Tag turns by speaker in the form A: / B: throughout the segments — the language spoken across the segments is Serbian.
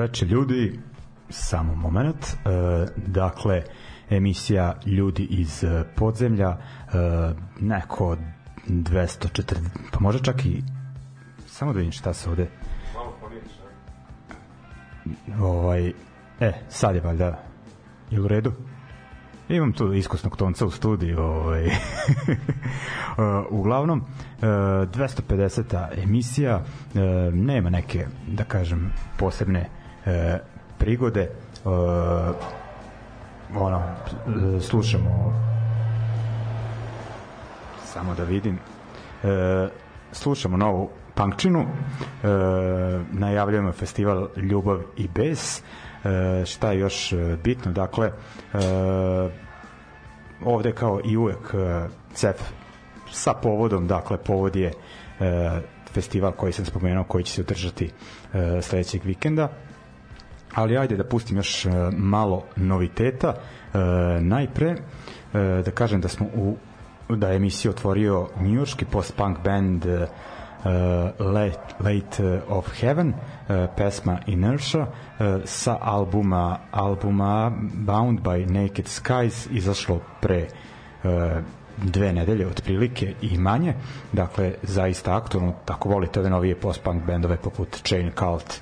A: E, dobro večer ljudi, samo moment. E, dakle, emisija Ljudi iz e, podzemlja, e, neko 240, pa može čak i samo da vidim šta se ovde
B: Malo pomiriš,
A: ovaj, e, sad je valjda je u redu? Imam tu iskusnog tonca u studiju. Ovaj. Uh, uglavnom, uh, 250. emisija, uh, nema neke, da kažem, posebne uh, prigode. Uh, ono, slušamo samo da vidim. Uh, slušamo novu punkčinu. Uh, najavljujemo festival Ljubav i bes. E, šta je još e, bitno? Dakle e, ovde kao i uvek e, CEF sa povodom dakle povod je e, festival koji sam spomenuo koji će se održati e, sledećeg vikenda ali ajde da pustim još e, malo noviteta. E, najpre e, da kažem da smo u da je emisiju otvorio njujorski post-punk band e, Late, Late of Heaven, uh, pesma Inertia, uh, sa albuma, albuma Bound by Naked Skies, izašlo pre uh, dve nedelje otprilike i manje, dakle zaista aktualno, tako volite ove novije post-punk bendove poput Chain Cult,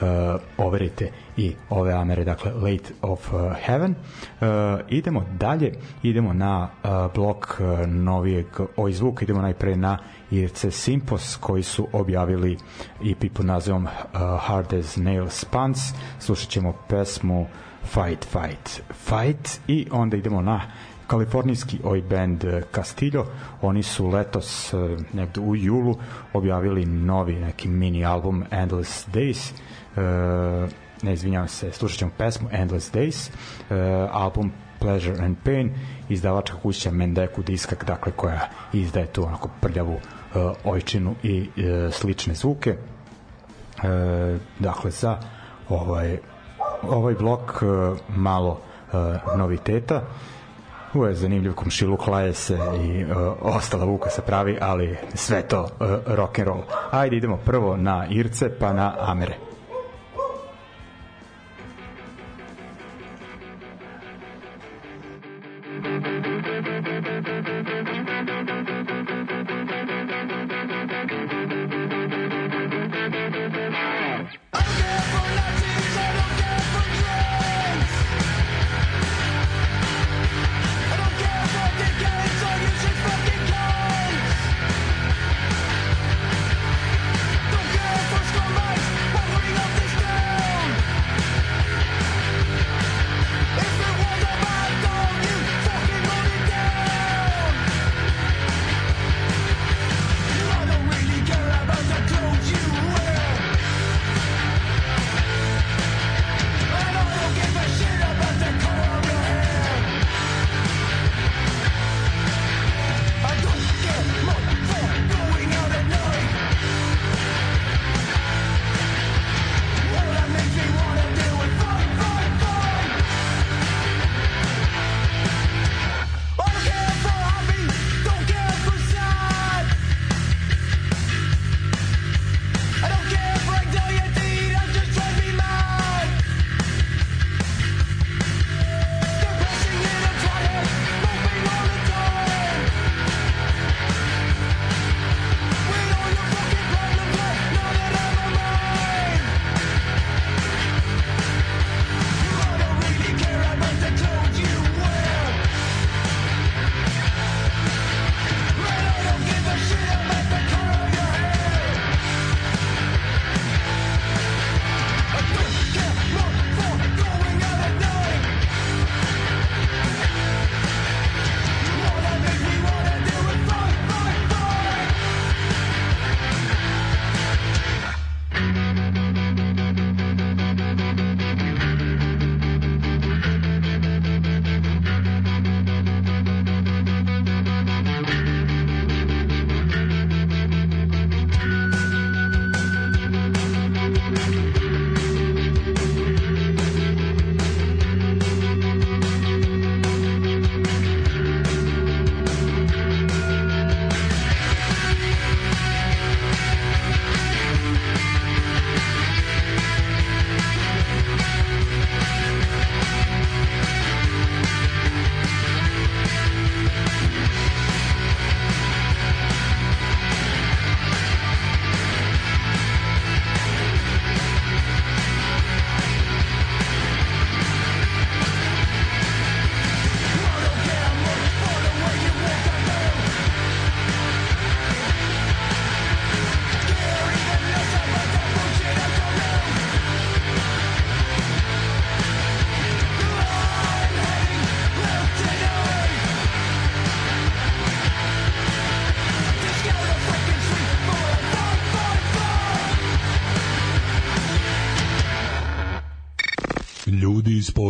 A: uh, overite i ove Amere, dakle Late of uh, Heaven. Uh, idemo dalje, idemo na uh, blok uh, novijeg oj zvuka, idemo najpre na Irce Simpos koji su objavili EP pod nazivom uh, Hard as Nails Pants. Slušat ćemo pesmu Fight, Fight, Fight i onda idemo na kalifornijski oj band Castillo, oni su letos negde u julu objavili novi neki mini album Endless Days uh, ne izvinjavam se, slušat ćemo pesmu Endless Days, uh, album Pleasure and Pain, izdavačka kuća Mendeku diskak, dakle koja izdaje tu onako prljavu uh, ojčinu i uh, slične zvuke. Uh, dakle, za ovaj, ovaj blok uh, malo uh, noviteta. Ovo je zanimljiv komšiluk, laje se i uh, ostala vuka se pravi, ali sve to uh, rock and roll. Ajde idemo prvo na Irce pa na Amere.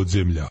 B: Podzemlja.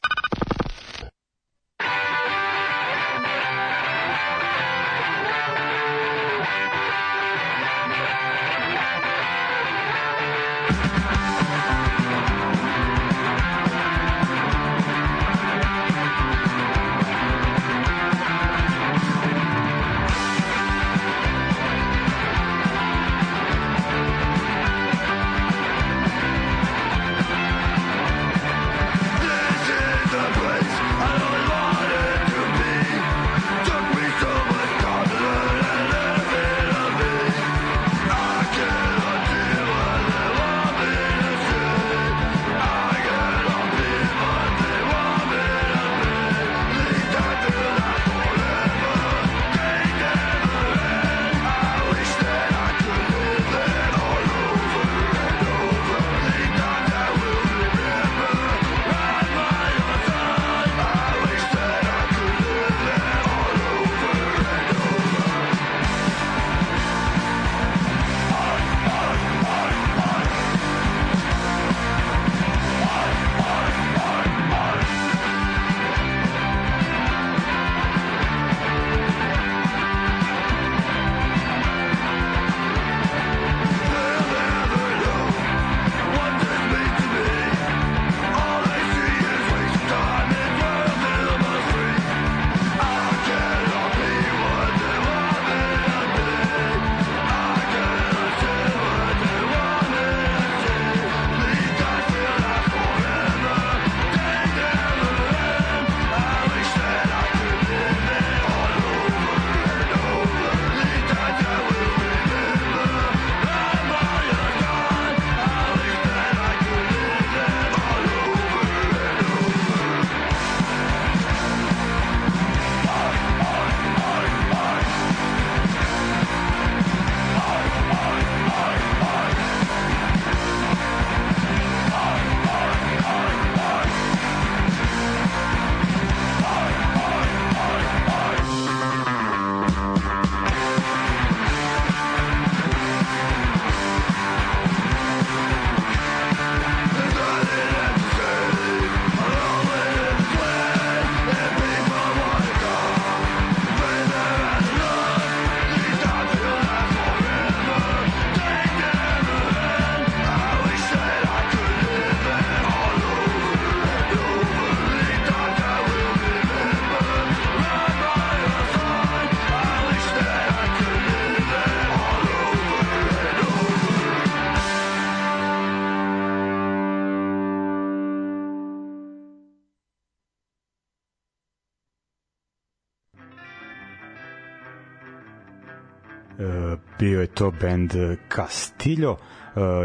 A: Bio je to band Castillo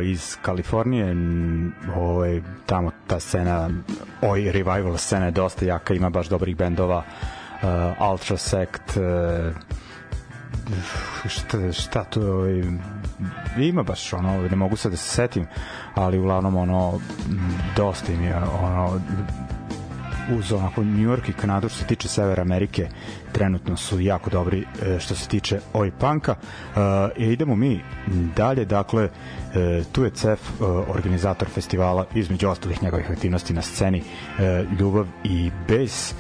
A: iz Kalifornije. Ovaj, tamo ta scena oj revival scena je dosta jaka ima baš dobrih bendova uh, Ultra Sect uh, šta, šta to ovaj, ima baš ono ne mogu sad da se setim ali uglavnom ono dosta im je ono uz onako New York i Kanadu što se tiče Severa Amerike trenutno su jako dobri e, što se tiče oj panka. E, idemo mi dalje dakle e, tu je CEF e, organizator festivala između ostalih njegovih aktivnosti na sceni Ljubav i Bes.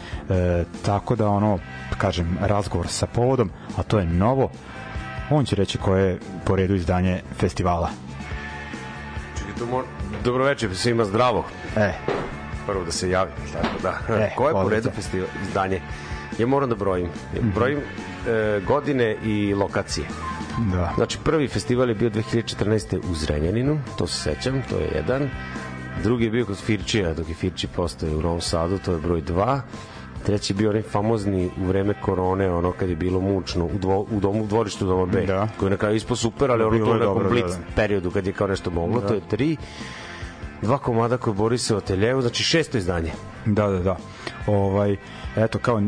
A: Tako da ono kažem razgovor sa povodom a to je novo. On će reći koje je po redu izdanje festivala.
B: Čekaj, to mora... Dobro večer, svima zdravo.
A: E,
B: Prvo da se javi, tako da.
A: E,
B: Koje je po redu festival, izdanje? Ja moram da brojim. Ja
A: Mhm.
B: brojim e, godine i lokacije.
A: da
B: Znači, prvi festival je bio 2014. u Zrenjaninu, to se sećam, to je jedan. Drugi je bio kod Firčija, dok je Firči postoje u Novom Sadu, to je broj 2. Treći je bio onaj famozni u vreme korone, ono kad je bilo mučno, u, dvo, u domu u dvorištu doma B,
A: Da.
B: koji je na kraju ispao super, ali ono to
A: je
B: nekom
A: dobro,
B: blic
A: da, da.
B: periodu kad je kao nešto moglo, to je tri. Dva komada koje bori se o Teljevu, znači šesto izdanje.
A: Da, da, da. Ovaj, eto, kao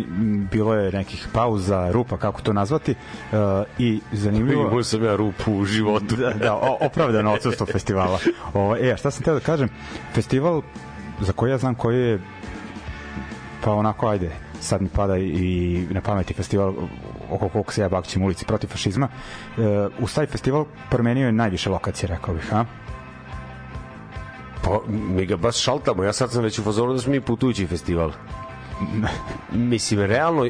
A: bilo je nekih pauza, rupa, kako to nazvati, uh, i zanimljivo...
B: Imao sam ja rupu u životu.
A: da, da, opravdano odsustvo festivala. Ovo, e, a šta sam teo da kažem? Festival za koji ja znam koji je pa onako, ajde, sad mi pada i na pameti festival oko koliko se ja bakćem u ulici protiv fašizma. E, uz taj festival promenio je najviše lokacije, rekao bih, a?
B: Pa, mi ga baš šaltamo. Ja sad sam već u fazonu da smo mi putujući festival. Mislim, realno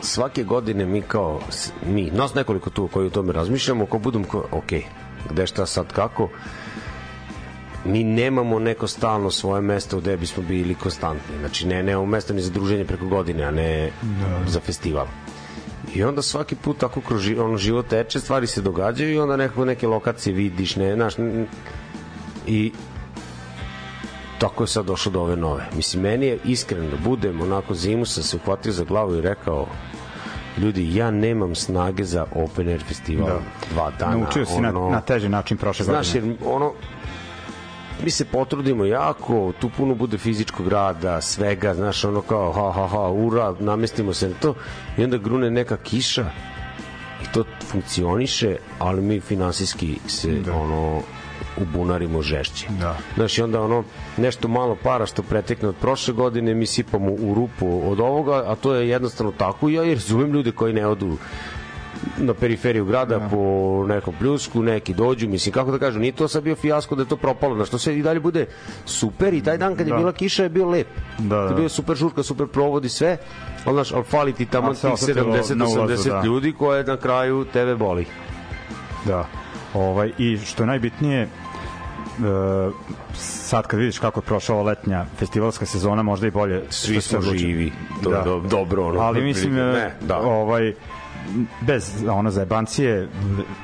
B: svake godine mi kao mi, nas nekoliko tu koji o tome razmišljamo, ko budem ko, ok, gde šta sad kako mi nemamo neko stalno svoje mesto gde bismo bili konstantni. Znači, ne, nemamo mesto ni za druženje preko godine, a ne za festival. I onda svaki put tako kroz ži- ono, život teče, stvari se događaju i onda nekako neke lokacije vidiš, ne, znaš, i tako je sad došlo do ove nove. Mislim, meni je iskreno da budem, onako zimu sam se uhvatio za glavu i rekao ljudi, ja nemam snage za open air festival da. dva dana.
A: Naučio si na, na teži način prošle
B: Znaš,
A: godine.
B: jer ono, mi se potrudimo jako, tu puno bude fizičkog rada, svega, znaš, ono kao, ha, ha, ha, ura, namestimo se na to, i onda grune neka kiša, i to funkcioniše, ali mi finansijski se, da. ono, ubunarimo žešće.
A: Da.
B: Znaš, i onda ono, nešto malo para što pretekne od prošle godine, mi sipamo u rupu od ovoga, a to je jednostavno tako, ja i razumem ljude koji ne odu na periferiju grada da. po nekom pljusku, neki dođu, mislim, kako da kažem, nije to sad bio fijasko da je to propalo, na što se i dalje bude super i taj dan kad je
A: Da.
B: bila kiša je bio lep.
A: Da, da.
B: To je bio super žurka, super provod i sve, ali, znaš, ali fali ti tamo tih
A: osetilo na
B: 70-80
A: ulazu, da.
B: ljudi koje na kraju tebe boli.
A: Da. Ovaj, I što je najbitnije, e, sad kad vidiš kako je prošla ova letnja festivalska sezona, možda i bolje
B: Svi smo živi, to je do- dobro, ono,
A: Ali mislim, e,
B: Ne, da.
A: ovaj, bez ono zajebancije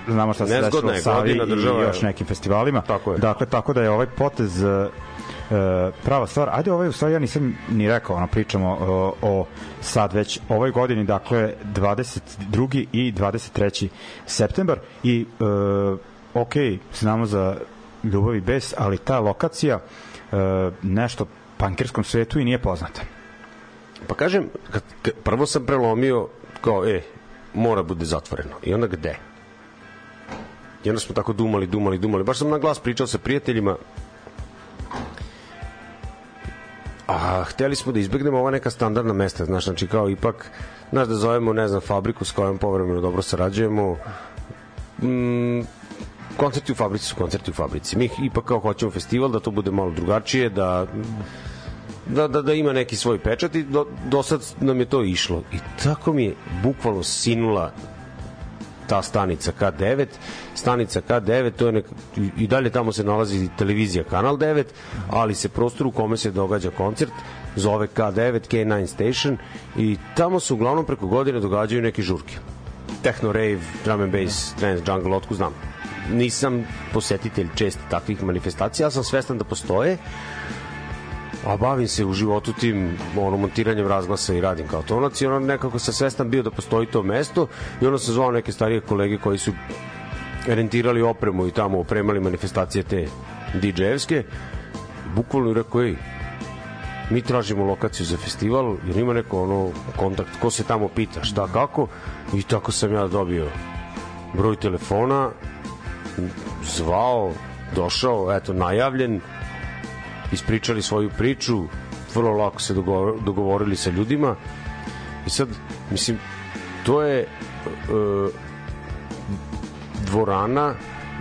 A: znamo šta se dešava u Savi i još nekim festivalima
B: Tako je.
A: dakle tako da je ovaj potez e, e, prava stvar ajde ovaj u stvari ja nisam ni rekao ono pričamo o, o sad već ovoj godini dakle 22. i 23. septembar i e, ok znamo za ljubav i bes ali ta lokacija e, nešto pankirskom svetu i nije poznata
B: Pa kažem, kad, prvo sam prelomio kao, e, mora bude zatvoreno. I onda gde? I onda smo tako dumali, dumali, dumali. Baš sam na glas pričao sa prijateljima. A hteli smo da izbegnemo ova neka standardna mesta, znaš, znači kao ipak, znaš da zovemo, ne znam, fabriku s kojom povremeno dobro sarađujemo. Mm, koncerti u fabrici su koncerti u fabrici. Mi ipak kao hoćemo festival, da to bude malo drugačije, da da, da, da ima neki svoj pečat i do, do sad nam je to išlo. I tako mi je bukvalno sinula ta stanica K9 stanica K9 to je nek, i- dalje tamo se nalazi televizija Kanal 9 ali se prostor u kome se događa koncert zove K9 K9 Station i tamo se uglavnom preko godine događaju neke žurke. Techno rave, drum and bass, trance, jungle, otku znam. Nisam posetitelj čest takvih manifestacija, ja sam svestan da postoje a bavim se u životu tim ono, montiranjem razglasa i radim kao tonac i ono nekako sam svestan bio da postoji to mesto i ono sam zvao neke starije kolege koji su rentirali opremu i tamo opremali manifestacije te DJ-evske. Bukvalno rekao, ej, mi tražimo lokaciju za festival, jer ima neko ono kontakt, ko se tamo pita šta kako? I tako sam ja dobio broj telefona zvao došao, eto, najavljen ispričali svoju priču vrlo lako se dogovorili sa ljudima i sad, mislim to je e, dvorana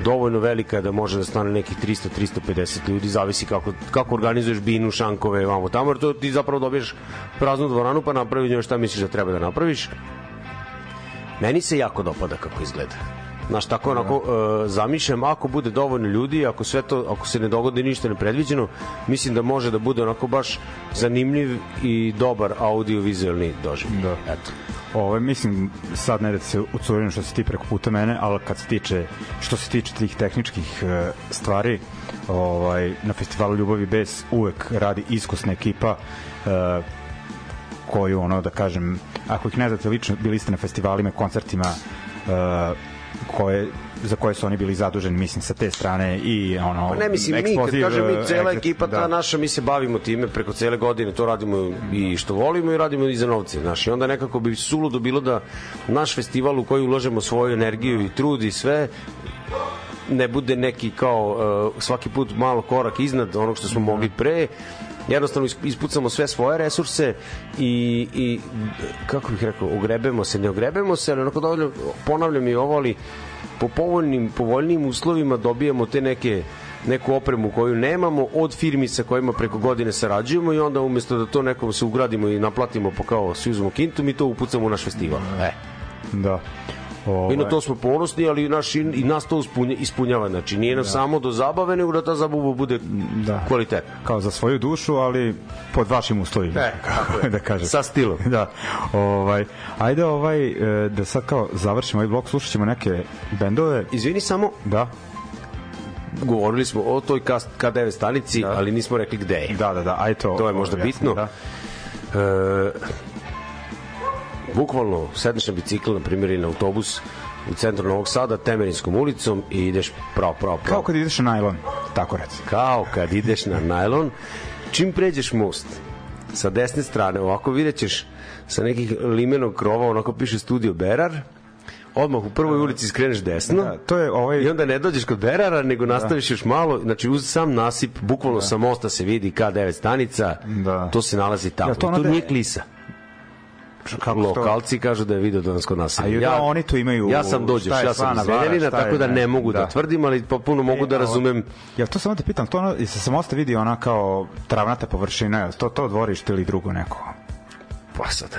B: dovoljno velika da može da stane nekih 300-350 ljudi, zavisi kako, kako organizuješ binu, šankove, vamo tamo, jer to ti zapravo dobiješ praznu dvoranu pa napravi njoj šta misliš da treba da napraviš. Meni se jako dopada kako izgleda. Znaš, tako onako uh, zamišljam, ako bude dovoljno ljudi, ako sve to, ako se ne dogodi ništa nepredviđeno, mislim da može da bude onako baš zanimljiv i dobar audio-vizualni doživljaj. Da. Eto.
A: Ove, mislim, sad ne da se ucurim što se ti preko puta mene, ali kad se tiče, što se tiče tih tehničkih uh, stvari, ovaj, na festivalu Ljubavi bez uvek radi iskusna ekipa uh, koju, ono, da kažem, ako ih ne znate lično, bili ste na festivalima, koncertima, uh, koje za koje su oni bili zaduženi mislim sa te strane i ono
B: pa ne mislim mi kad kažem mi cela ekipa da. ta naša mi se bavimo time preko cele godine to radimo i što volimo i radimo i za novce znaš i onda nekako bi suludo bilo da naš festival u koji ulažemo svoju energiju i trud i sve ne bude neki kao uh, svaki put malo korak iznad onog što smo mogli pre jednostavno ispucamo sve svoje resurse i, i kako bih rekao, ogrebemo se, ne ogrebemo se, ali onako dovoljno, ponavljam i ovo, ali po povoljnim, povoljnim uslovima dobijamo te neke neku opremu koju nemamo od firmi sa kojima preko godine sarađujemo i onda umesto da to nekom se ugradimo i naplatimo po kao svi uzmemo kintu, mi to upucamo u naš festival. E.
A: Da.
B: Ovaj. I na to smo ponosni, ali naš, i nas to ispunja, ispunjava. Znači, nije nam da. samo do zabave, nego da ta zabava bude da. kvalitetna.
A: Kao za svoju dušu, ali pod vašim uslovima.
B: E, kako je.
A: da kažem.
B: Sa stilom.
A: Da. Ovaj, ajde ovaj, e, da sad kao završimo ovaj blok, slušat ćemo neke bendove.
B: Izvini samo.
A: Da
B: govorili smo o toj K9 stanici, da. ali nismo rekli gde je.
A: Da, da, da, aj to.
B: To je možda bitno. Da. E, bukvalno sedneš na bicikl, na primjer, ili na autobus u centru Novog Sada, Temerinskom ulicom i ideš pravo, pravo, pravo.
A: Kao kad ideš na najlon, tako reci.
B: Kao kad ideš na najlon, čim pređeš most, sa desne strane, ovako vidjet ćeš sa nekih limenog krova, onako piše studio Berar, odmah u prvoj ulici skreneš desno da,
A: to je ovaj...
B: i onda ne dođeš kod Berara nego da. nastaviš da. još malo znači uz sam nasip bukvalno da. sa mosta se vidi K9 stanica da. to se nalazi tamo ja, to, to nije klisa kako lokalci kažu da je video danas kod nas.
A: A ja, da oni to imaju.
B: Ja sam dođeš, ja sam iz Zrenjanina, tako da ne mogu da, da tvrdim, ali popuno mogu e, da razumem.
A: Ja to samo te pitam, to ono, se sam osta vidi ona kao travnata površina, to to dvorište ili drugo neko?
B: Pa sad,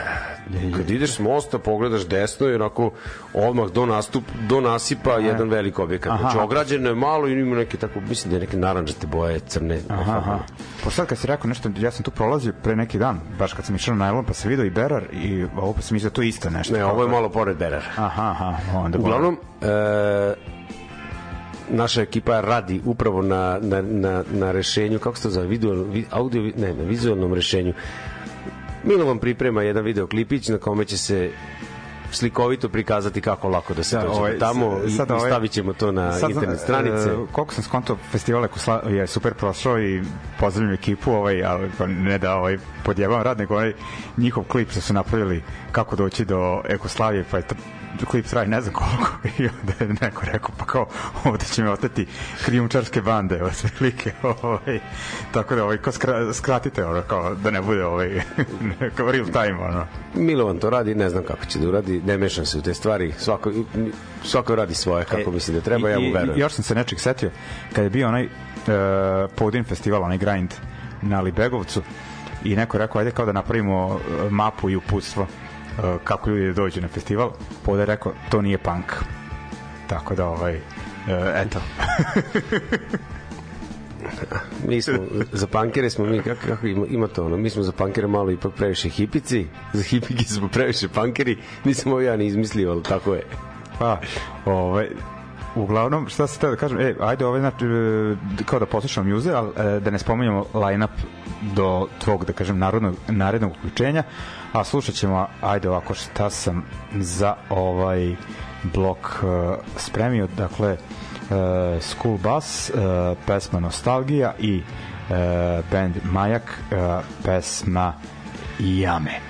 B: kad ideš s mosta, pogledaš desno i onako odmah do, nastup, do nasipa aha. jedan velik objekat. Aha. Znači, ograđeno je malo i ima neke tako, mislim da je neke naranđate boje, crne. Aha, aha.
A: Pa sad kad si rekao nešto, ja sam tu prolazio pre neki dan, baš kad sam išao na Elon, pa se vidio i Berar i ovo pa sam mislio da to isto nešto.
B: Ne, ovo je malo pored Berar.
A: Aha, aha. Onda
B: Uglavnom, e, naša ekipa radi upravo na, na, na, na rešenju, kako se to zove, video, audio, ne, na vizualnom rešenju Milovan priprema jedan videoklipić na kome će se slikovito prikazati kako lako da se da, dođe ovaj, tamo i, sad, ovaj, stavit ćemo to na sad, internet stranice. Uh,
A: koliko sam skonto, festival je super prošao i pozdravljam ekipu, ovaj, ali ne da ovaj, podjebavam rad, nego ovaj njihov klip što su napravili kako doći do Ekoslavije, pa je klip traje ne znam koliko i onda je neko rekao pa kao ovde će me oteti krijumčarske bande slike ovaj, tako da ovaj, ko skra, skratite ono, kao da ne bude ovaj, kao real time ono.
B: Milovan to radi, ne znam kako će da uradi ne mešam se u te stvari svako, svako radi svoje kako e, misli da treba, i, ja mu verujem
A: još sam se nečeg setio kad je bio onaj uh, Podin festival, onaj grind na Libegovcu i neko je rekao ajde kao da napravimo e, mapu i uputstvo kako ljudi dođu na festival, Poda je rekao, to nije punk. Tako da, ovaj, uh, eto.
B: mi smo, za pankere smo mi, kako, kako ima, ima to ono, mi smo za pankere malo ipak previše hipici, za hipiki smo previše pankeri, nisam ovo ja ni izmislio, ali tako je.
A: Pa, ovaj,
C: uglavnom, šta se teo da kažem, e, ajde ovaj, znači, e, kao da poslušamo muze, ali da ne spomenjamo line-up do tvog, da kažem, narodnog, narednog uključenja, a slušat ćemo, ajde ovako, šta sam za ovaj blok uh, spremio, dakle, uh, School Bus, uh, pesma Nostalgija i uh, band Majak, uh, pesma Jame.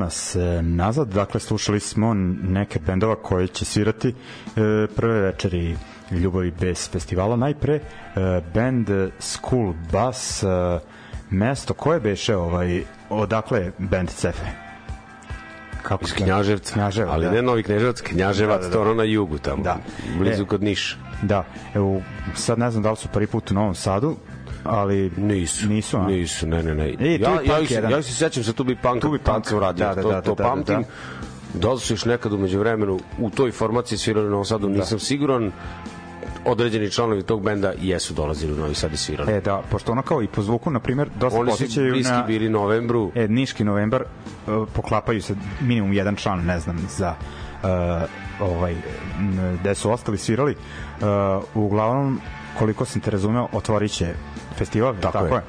A: Nas e, nazad, dakle slušali smo neke bendova koji će svirati e, prve večeri Ljubavi bez festivala. Najpre e, band School Bus, mesto koje beše ovaj, odakle band Cefe?
B: Kako iz Knjaževca,
A: Knjaževa,
B: ali
A: da.
B: ne Novi Kneževac, Knjaževac,
A: Da, da, da.
B: to ono na jugu tamo,
A: Da.
B: blizu
A: E.
B: kod Niša.
A: Da, evo, sad ne znam da li su prvi put u Novom Sadu, ali
B: Nisu.
A: Nisu, a?
B: Nisu, ne, ne, ne.
A: E,
B: ja, ja, ja ih se sećam sa tu bi punk,
A: Tu bi
B: tad
A: punk.
B: sam radio,
A: Da, da,
B: to,
A: da,
B: to
A: da, da,
B: pamtim. Da li su još nekad umeđu vremenu u toj formaciji svirali u Novom Sadu, nisam siguran. Određeni članovi tog benda jesu dolazili u Novi Sad i svirali.
A: E, da, pošto ono kao i po zvuku, na primjer, dosta
B: Oni su
A: posjećaju na...
B: bili novembru.
A: E, Niški novembar uh, poklapaju se minimum jedan član, ne znam, za uh, ovaj, gde su ostali svirali. Uh, uglavnom, koliko sam te razumeo, otvorit će festival, tako, tako
B: je.
A: je.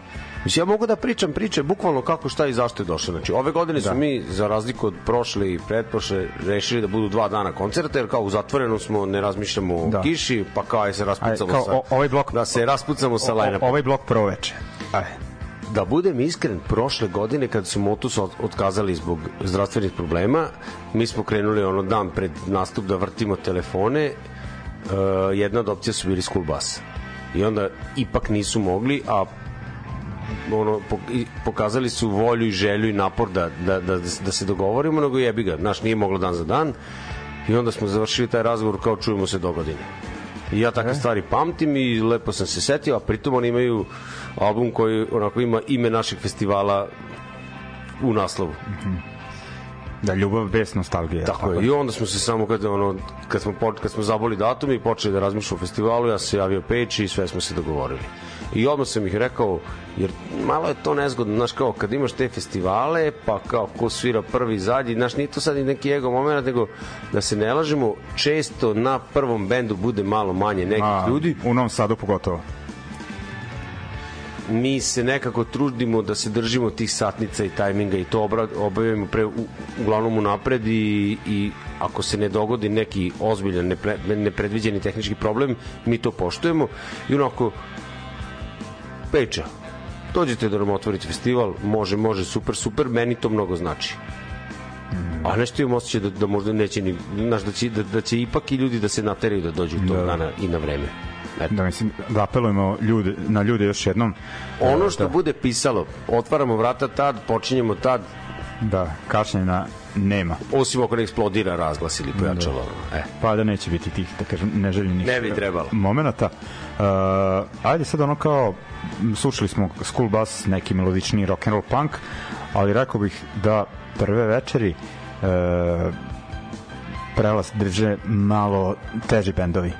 B: Mislim, ja mogu da pričam priče bukvalno kako šta i zašto je došlo. Znači, ove godine su
A: Da.
B: mi, za razliku od prošle i pretprošle, rešili da budu dva dana koncerta, jer kao u zatvorenom smo, ne razmišljamo o
A: Da.
B: kiši, pa kao aj se raspucamo
A: kao
B: sa...
A: o- ovaj blok,
B: da se raspucamo sa
A: o-
B: line
A: o- ovaj blok prvo veče. Ajde.
B: Da budem iskren, prošle godine kad su Motus otkazali zbog zdravstvenih problema, mi smo krenuli ono dan pred nastup da vrtimo telefone, uh, jedna od opcija su bili school bus. I onda ipak nisu mogli, a ono pokazali su volju i želju i napor da, da, da, da se dogovorimo, nego jebi ga, naš nije moglo dan za dan. I onda smo završili taj razgovor kao čujemo se do godine. I ja takve stvari pamtim i lepo sam se setio, a pritom oni imaju album koji onako ima ime našeg festivala u naslovu.
A: Da, ljubav bez nostalgije.
B: Tako je. I onda smo se samo kad ono kad smo kad smo zaboli datum i počeli da razmišljamo o festivalu, ja se javio Peći i sve smo se dogovorili. I odmah sam ih rekao, jer malo je to nezgodno, znaš, kao kad imaš te festivale, pa kao ko svira prvi, zadnji, znaš, nije to sad i neki ego moment, nego da se ne lažemo, često na prvom bendu bude malo manje nekih
A: A,
B: ljudi,
A: U Novom Sadu pogotovo.
B: Mi se nekako trudimo da se držimo tih satnica i tajminga i to obavimo pre, u, uglavnom unapred i, i ako se ne dogodi neki ozbiljan nepre, nepredviđeni tehnički problem mi to poštujemo. I onako peča dođete da nam otvorite festival može, može, super, super meni to mnogo znači. A nešto imam osjećaj da, da možda neće ni, znaš, da će, da, da će ipak i ljudi da se nateraju da dođu tog
A: Da.
B: dana i na vreme Eto.
A: Da, mislim, da apelujemo ljude, na ljude još jednom.
B: Ono
A: E,
B: što
A: da,
B: bude pisalo, otvaramo vrata tad, počinjemo tad,
A: Da, kašnjenja nema.
B: osim ako ne eksplodira razglas ili pojačalo. E.
A: Pa da neće biti tih, da kažem, neželjenih
B: Ne bi trebalo.
A: momenta. Uh, ajde sad ono kao, slušali smo School Bus, neki melodični rock and roll punk, ali rekao bih da prve večeri uh, prelaz drže malo teži bendovi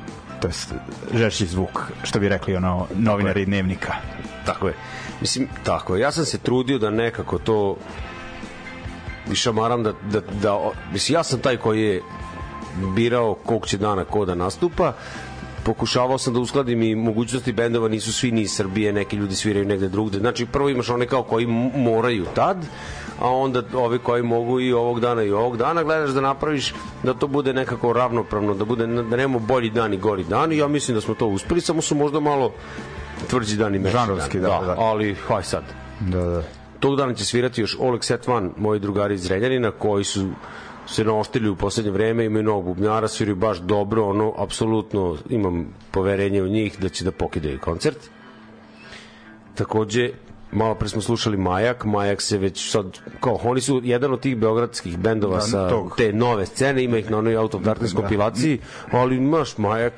A: to jest žešći zvuk, što bi rekli ono novinari dnevnika.
B: Tako je. Mislim, tako je. Ja sam se trudio da nekako to išamaram da, da, da, mislim, ja sam taj koji je birao kog će dana ko da nastupa pokušavao sam da uskladim i mogućnosti bendova nisu svi ni iz Srbije, neki ljudi sviraju negde drugde. Znači prvo imaš one kao koji moraju tad, a onda ovi koji mogu i ovog dana i ovog dana gledaš da napraviš da to bude nekako ravnopravno, da bude da nemamo bolji dan i gori dan i ja mislim da smo to uspeli, samo su možda malo tvrđi dan i meši
A: Žanrovski,
B: dan.
A: da, da.
B: ali haj sad.
A: Da, da.
B: Tog dana će svirati još Oleg Setvan, moji drugari iz Renjanina, koji su se naoštili u poslednje vreme, imaju novog bubnjara, sviraju baš dobro, ono, apsolutno imam poverenje u njih da će da pokidaju koncert. Takođe, malo pre smo slušali Majak, Majak se već sad, kao, oni su jedan od tih beogradskih bendova
A: Da,
B: sa
A: tog.
B: te nove scene, ima ih na onoj Out of Darkness
A: Da.
B: kompilaciji, ali maš, Majak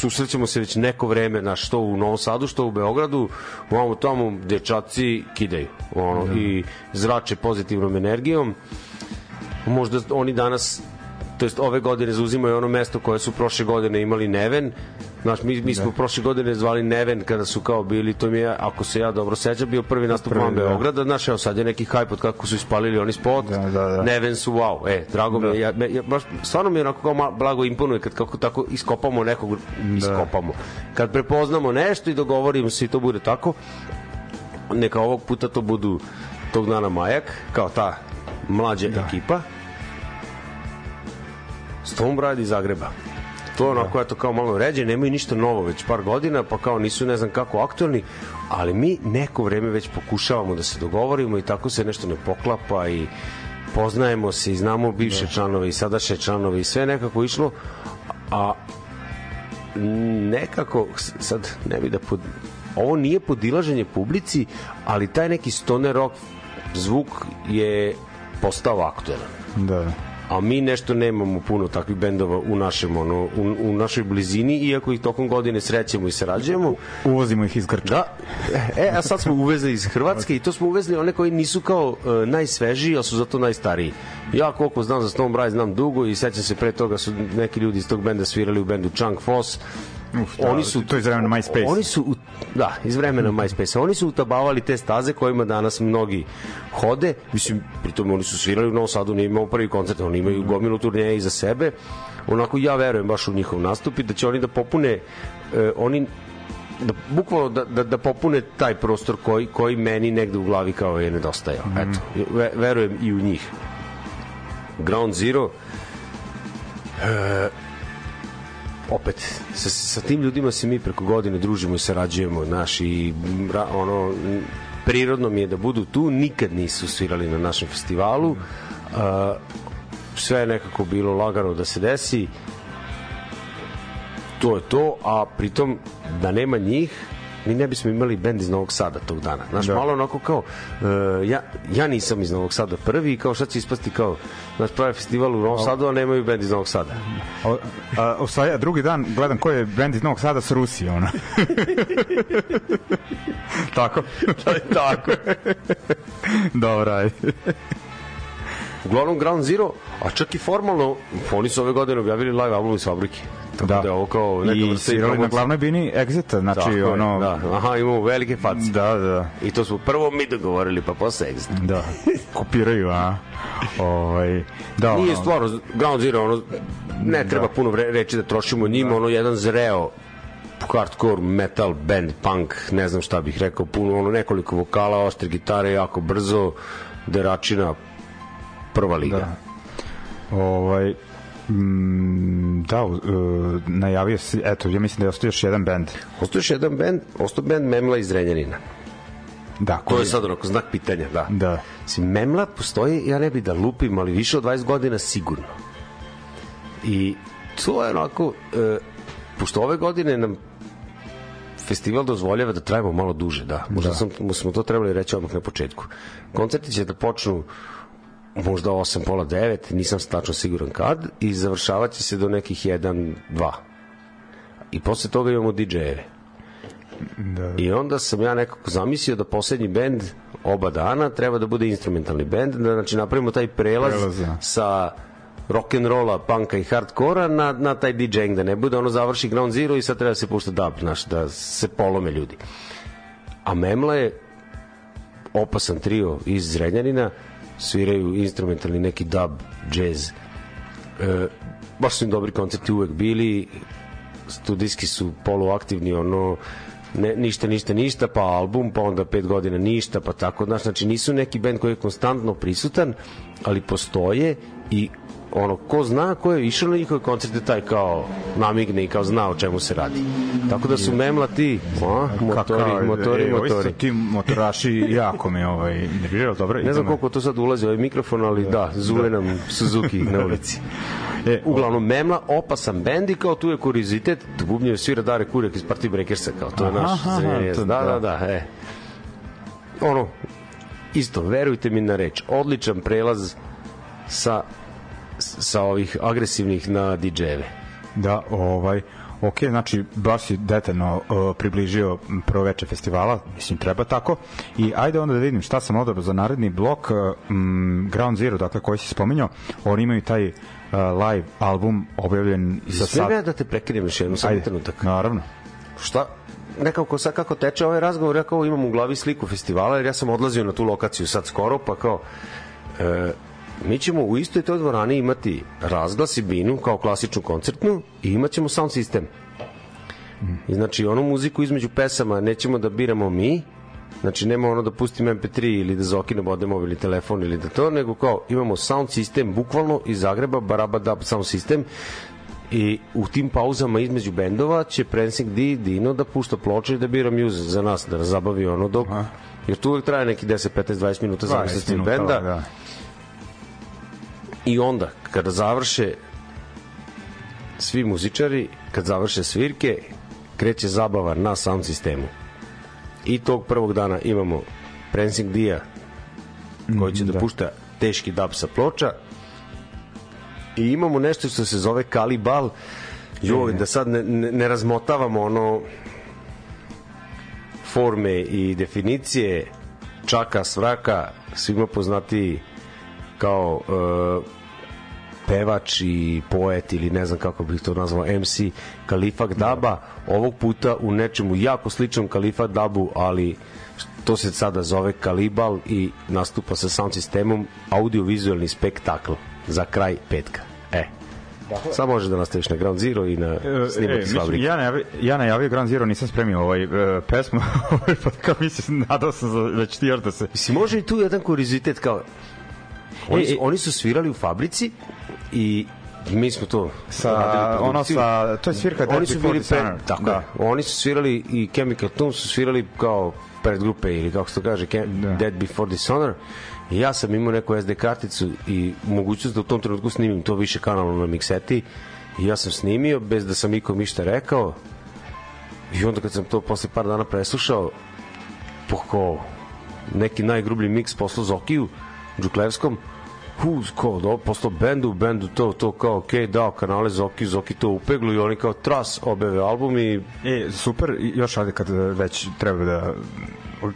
B: susrećemo se već neko vreme na što u Novom Sadu, što u Beogradu, ovamo tamo dečaci kidaju ono,
A: Da.
B: i zrače pozitivnom energijom. Možda oni danas to jest ove godine zauzimaju ono mesto koje su prošle godine imali Neven. Znaš, mi, mi smo
A: Da.
B: prošle godine zvali Neven kada su kao bili, to mi je, ako se ja dobro sećam, bio prvi nastup
A: Prvi,
B: van
A: da.
B: Beograda. Znaš, evo sad je neki hajp od kako su ispalili oni spot.
A: Da, da, da.
B: Neven su wow. E, drago mi je, ja, ja, baš, stvarno mi je onako kao ma, blago imponuje kad kako tako iskopamo nekog, iskopamo. Kad prepoznamo nešto i dogovorimo se i to bude tako, neka ovog puta to budu tog dana Majak, kao ta mlađa da. ekipa. Stone Bride iz Zagreba. to je onako eto kao malo ređe, nemaju ništa novo već par godina, pa kao nisu ne znam kako aktualni, ali mi neko vreme već pokušavamo da se dogovorimo i tako se nešto ne poklapa i poznajemo se i znamo bivše da. članove i sadašnje članove i sve nekako išlo, a nekako sad ne bi da pod, ovo nije podilaženje publici, ali taj neki stoner rock zvuk je postao aktuelan.
A: Da.
B: A mi nešto nemamo puno takvih bendova u našem ono u, u našoj blizini iako ih tokom godine srećemo i sarađujemo.
A: Uvozimo ih iz Grčke.
B: Da. E a sad smo uvezli iz Hrvatske i to smo uvezli one koji nisu kao uh, najsvežiji a su zato najstariji. Ja koliko znam za Stone Bride znam dugo i sećam se pre toga su neki ljudi iz tog benda svirali u bendu Chunk Foss
A: Uf, da, oni su to iz vremena MySpace.
B: Oni su da, iz vremena MySpace. Oni su utabavali te staze kojima danas mnogi hode. Mislim, pritom oni su svirali u Novom Sadu, nije imao prvi koncert, oni imaju gomilu turneje iza sebe. Onako ja verujem baš u njihov nastup i da će oni da popune eh, oni da bukvalno da, da, da popune taj prostor koji, koji meni negde u glavi kao je nedostajao. Mm. Eto, ve, verujem i u njih. Ground Zero e, opet sa, sa tim ljudima se mi preko godine družimo i sarađujemo naš i ra, ono prirodno mi je da budu tu nikad nisu svirali na našem festivalu. Uh, sve je nekako bilo lagano da se desi. To je to a pritom da nema njih mi ne bismo imali bend iz Novog Sada tog dana. Znaš, da. malo onako kao, uh, ja, ja nisam iz Novog Sada prvi, kao šta će ispasti kao, znaš, pravi festival u Novom Sadu, a nemaju bend iz Novog Sada.
A: A, a, osvaja, drugi dan gledam ko je bend iz Novog Sada s Rusije, ona. tako?
B: tako.
A: Dobro, ajde.
B: Uglavnom Ground Zero, a čak i formalno, oni su ove godine objavili live album iz fabrike. Tako da, da ovo kao
A: neka I svirali na glavnoj bini Exita, znači Tako ono...
B: Da, aha, imamo velike face.
A: Da, da.
B: I to smo prvo mi dogovorili, pa posle Exit.
A: Da, kopiraju, a? Ovaj, da,
B: Nije stvarno, Ground Zero, ono, ne da. treba puno reči da trošimo njima, da. ono, jedan zreo hardcore metal band punk ne znam šta bih rekao puno ono nekoliko vokala oštre gitare jako brzo deračina prva liga da.
A: ovaj Mm, da, uh, najavio se, eto, ja mislim da je ostao još jedan bend.
B: Ostao još jedan bend, ostao bend Memla iz Renjanina.
A: Da,
B: koji... To je sad onako znak pitanja, da.
A: Da.
B: Mislim, Memla postoji, ja ne bih da lupim, ali više od 20 godina sigurno. I to je onako, uh, pošto ove godine nam festival dozvoljava da trajimo malo duže, da. Možda da. Sam, smo to trebali reći odmah na početku. Koncerti će da počnu možda 8, pola 9, nisam tačno siguran kad, i završavat će se do nekih 1, 2. I posle toga imamo DJ-eve. Da. I onda sam ja nekako zamislio da poslednji bend oba dana treba da bude instrumentalni bend, da znači napravimo taj prelaz, prelaz. Da. sa rock and rolla, punka i hardkora na, na taj DJing, da ne bude ono završi Ground Zero i sad treba da se pušta dub, znaš, da se polome ljudi. A Memla je opasan trio iz Zrenjanina, sviraju instrumentalni neki dub, jazz. E, baš su im dobri koncerti uvek bili, studijski su poluaktivni, ono, ne, ništa, ništa, ništa, pa album, pa onda pet godina ništa, pa tako, znaš, znači nisu neki band koji je konstantno prisutan, ali postoje i ono, ko zna, ko je išao na njihove koncerte, taj kao namigne i kao zna o čemu se radi. Tako da su memla ti, a, motori, Kaka, motori, e, motori. Ovi
A: ti motoraši jako me ovaj, nervirao, dobro.
B: Ne znam koliko to sad ulazi ovaj mikrofon, ali da, zule nam Suzuki na ulici. E, Uglavnom, Memla, opasan bend i kao tu je kuriozitet, bubnjaju svira Dare Kurjak iz Party Breakersa, kao to je naš aha, da, da, da, da, e. Ono, isto, verujte mi na reč, odličan prelaz sa sa ovih agresivnih na DJ-eve.
A: Da, ovaj, ok, znači baš si detaljno uh, približio prvo veče festivala, mislim treba tako i ajde onda da vidim šta sam odabrao za naredni blok um, Ground Zero, dakle koji si spominjao oni imaju taj uh, live album objavljen
B: za sad. Sve da te prekinem još jednom sam trenutak.
A: Naravno.
B: Šta, nekako sad kako teče ovaj razgovor, ja kao imam u glavi sliku festivala, jer ja sam odlazio na tu lokaciju sad skoro, pa kao e, mi ćemo u istoj toj dvorani imati razglas i binu kao klasičnu koncertnu i imat ćemo sound sistem. I znači onu muziku između pesama nećemo da biramo mi, Znači nema ono da pustim MP3 ili da zokinem ode mobilni telefon ili da to, nego kao imamo sound sistem bukvalno iz Zagreba, Baraba Dub sound sistem I u tim pauzama između bendova će Prensing D Dino da pušta ploče i da bira muse za nas, da nas zabavi ono dok... Aha. Jer tu uvek traje neki 10, 15, 20 minuta zavisnosti od benda. Da. I onda, kada završe svi muzičari, kad završe svirke, kreće zabava na sound sistemu. I tog prvog dana imamo Prensing Dia koji će da, da. pušta teški dub sa ploča. I imamo nešto što se zove Kalibal. Joj, da sad ne, ne, ne razmotavamo ono forme i definicije. Čaka svraka svima poznati kao uh, pevač i poet ili ne znam kako bih to nazvao MC Kalifak Daba ovog puta u nečemu jako sličnom Kalifak Dabu ali to se sada zove Kalibal i nastupa sa sound sistemom audiovizualni spektakl za kraj petka. E, Dakle, Samo može da nastaviš na Ground Zero i na e, snimati e, s fabrike.
A: Ja, najavio, ja najavio Ground Zero, nisam spremio ovaj uh, pesmu, ovaj, pa kao mislim, nadao sam za, da će ti još da se...
B: Mislim, može i tu jedan kurizitet kao... Oni, e, e, oni su svirali u fabrici i mi smo to
A: sa ono sa to je svirka
B: oni su bili pre, tako da. oni su svirali i Chemical Tomb su svirali kao predgrupe ili kako se to kaže da. Dead Before Dishonor. I ja sam imao neku SD karticu i mogućnost da u tom trenutku snimim to više kanalno na mikseti i ja sam snimio bez da sam ikom ništa rekao. I onda kad sam to posle par dana preslušao poko neki najgrublji miks poslao Zokiju Džuklevskom hu, kao, da, posle bendu, bendu to, to kao, ok, dao kanale Zoki, Zoki to upeglu i oni kao tras obeve album i...
A: E, super, još ajde kad već treba da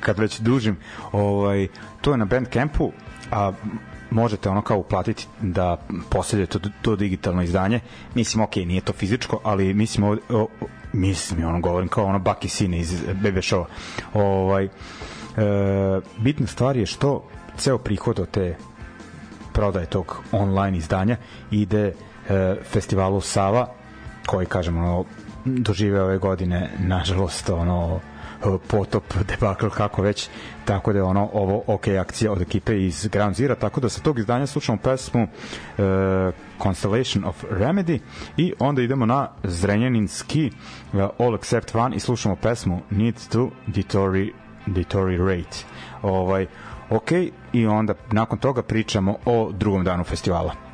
A: kad već dužim, ovaj, to je na Bandcampu, a možete ono kao uplatiti da posedete to, to digitalno izdanje. Mislim, ok, nije to fizičko, ali mislim, o, o, mislim, ono govorim kao ono Baki Sine iz Bebe Show. Ovaj, e, bitna stvar je što ceo prihod od te prodaje tog online izdanja ide e, festivalu Sava koji kažemo ono, dožive ove godine nažalost ono potop, debakl, kako već, tako da je ono ovo ok akcija od ekipe iz Ground Zero, tako da sa tog izdanja slušamo pesmu uh, Constellation of Remedy i onda idemo na Zrenjaninski uh, All Except One i slušamo pesmu Need to Deteriorate. Ovaj, ok, i onda nakon toga pričamo o drugom danu festivala.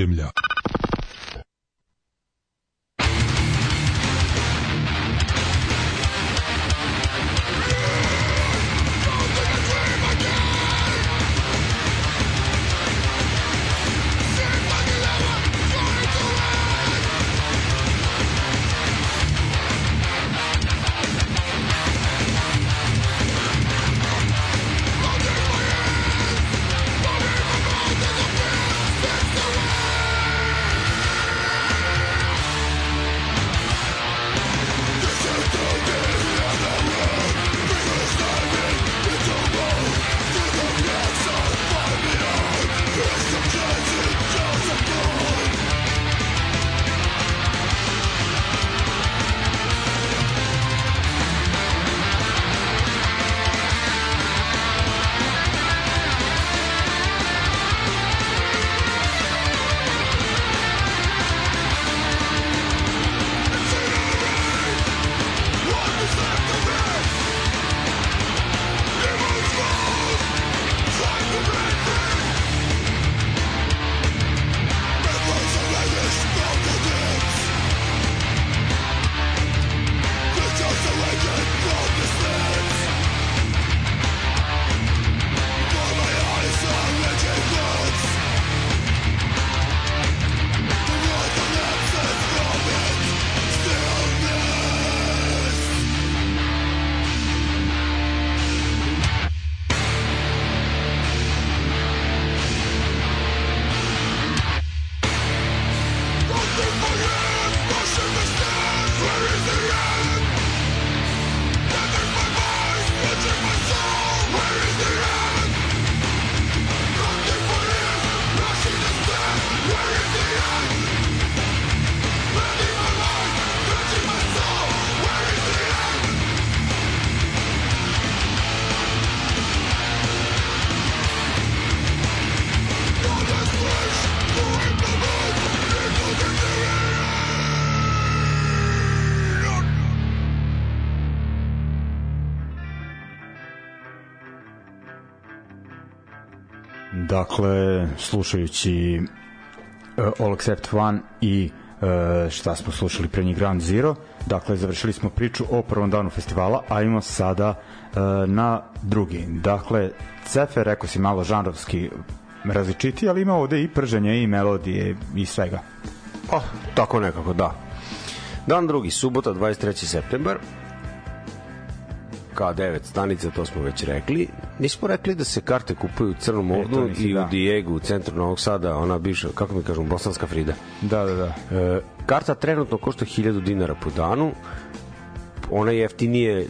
D: Podzemlja.
A: Dakle, slušajući uh, All Except One i uh, šta smo slušali pre njih Ground Zero, dakle, završili smo priču o prvom danu festivala, a imamo sada uh, na drugi. Dakle, Cefe, rekao si malo žanrovski različiti, ali ima ovde i prženje i melodije i svega.
B: Pa, tako nekako, da. Dan drugi, subota, 23. septembar, K9 stanica, to smo već rekli. Nismo rekli da se karte kupuju u Crnom
A: E,
B: Ovnu
A: nisi,
B: i
A: da.
B: u Dijegu, u centru Novog Sada, ona bivša, kako mi kažemo, Bosanska Frida.
A: Da, da, da.
B: E, karta trenutno košta 1000 dinara po danu. Ona jeftinije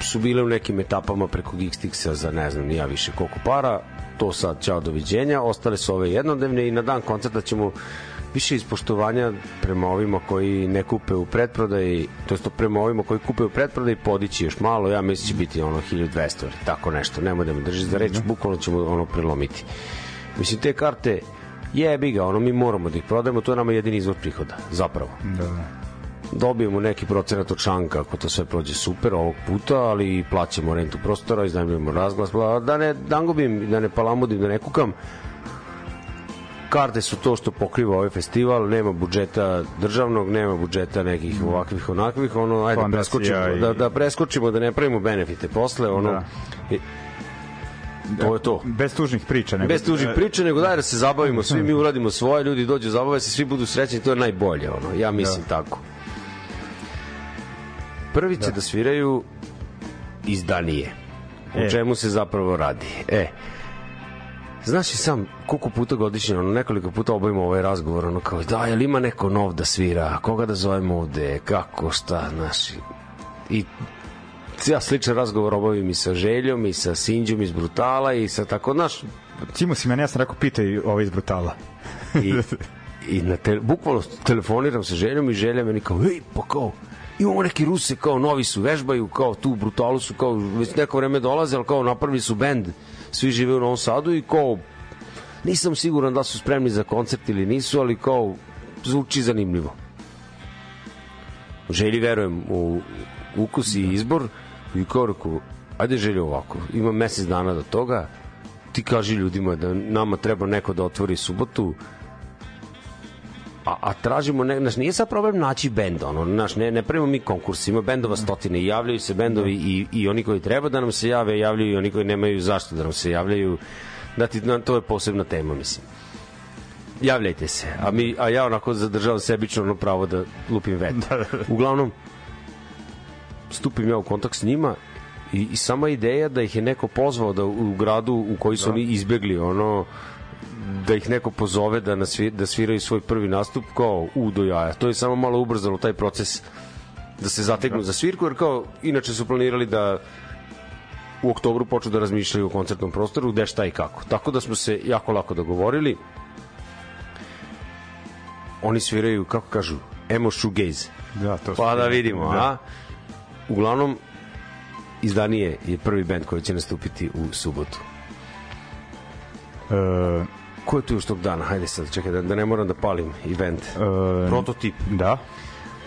B: su bile u nekim etapama preko Geekstixa za ne znam, nija više koliko para. To sad, ćao, doviđenja. Ostale su ove jednodnevne i na dan koncerta ćemo više ispoštovanja prema ovima koji ne kupe u pretprodaji, to jest prema ovima koji kupe u pretprodaji podići još malo, ja mislim da će biti ono 1200 ili tako nešto, nemoj da me držiš za reč, bukvalno ćemo ono prelomiti. Mislim, te karte, jebi ga, ono mi moramo da ih prodajemo, to je nama jedini izvor prihoda, zapravo.
A: da, da.
B: Dobijemo neki procenat od šanka ako to sve prođe super ovog puta, ali plaćamo rentu prostora, iznajmljujemo razglas, bla, da ne dangobim, da ne palamudim, da ne kukam. Karte su to što pokriva ovaj festival, nema budžeta državnog, nema budžeta nekih ovakvih onakvih, ono ajde da
A: Fondacija
B: preskočimo,
A: i-
B: da, da preskočimo, da ne pravimo benefite posle, ono
A: Da.
B: i- to je to.
A: Bez tužnih priča. Nego,
B: Bez tužnih priča, nego daj da se zabavimo, svi mi uradimo svoje, ljudi dođu, zabave se, svi budu srećni, to je najbolje, ono, ja mislim tako. Prvi će da, sviraju iz Danije. O
A: E.
B: čemu se zapravo radi? E, Znaš i sam koliko puta godišnje, ono, nekoliko puta obavimo ovaj razgovor, ono kao, da, jel ima neko nov da svira, koga da zovemo ovde, kako, šta, znaš, i- ja sličan razgovor obavim i sa Željom, i sa Sinđom iz Brutala, i sa tako, znaš,
A: Cimo si mene, ja sam rekao, pitaj ovo iz Brutala.
B: i, i na te, bukvalno telefoniram sa željom i želja meni kao, ej, pa kao, imamo neki Ruse, kao novi su, vežbaju, kao tu u Brutalu su, kao, već neko vreme dolaze, ali kao napravili su bend, svi žive u Novom Sadu i kao, nisam siguran da su spremni za koncert ili nisu, ali kao, zvuči zanimljivo. Želji verujem u ukus i izbor i kao rekao, ajde želje ovako, ima mesec dana do toga, ti kaži ljudima da nama treba neko da otvori subotu, a, a tražimo, ne, znaš, nije sad problem naći bend, ono, znaš, ne, ne pravimo mi konkurs, ima bendova stotine i javljaju se bendovi i, i oni koji treba da nam se jave, javljaju i oni koji nemaju zašto da nam se javljaju, da ti, na, to je posebna tema, mislim. Javljajte se, a, mi, a ja onako zadržavam sebično ono pravo da lupim vet. Uglavnom, stupim ja u kontakt s njima i, i sama ideja da ih je neko pozvao da u, gradu u koji su oni izbegli ono da ih neko pozove da, nasvi, da sviraju svoj prvi nastup kao u do jaja. To je samo malo ubrzalo taj proces da se zategnu za svirku, jer kao inače su planirali da u oktobru počnu da razmišljaju o koncertnom prostoru, gde šta i kako. Tako da smo se jako lako dogovorili. Oni sviraju, kako kažu, emo shoegaze.
A: Da, to
B: Pa da vidimo,
A: Da.
B: a? Uglavnom, izdanije je prvi band koji će nastupiti u subotu.
A: E,
B: Ko je tu još tog dana? Hajde sad, čekaj, da, da ne moram da palim event.
A: e,
B: Prototip.
A: Da.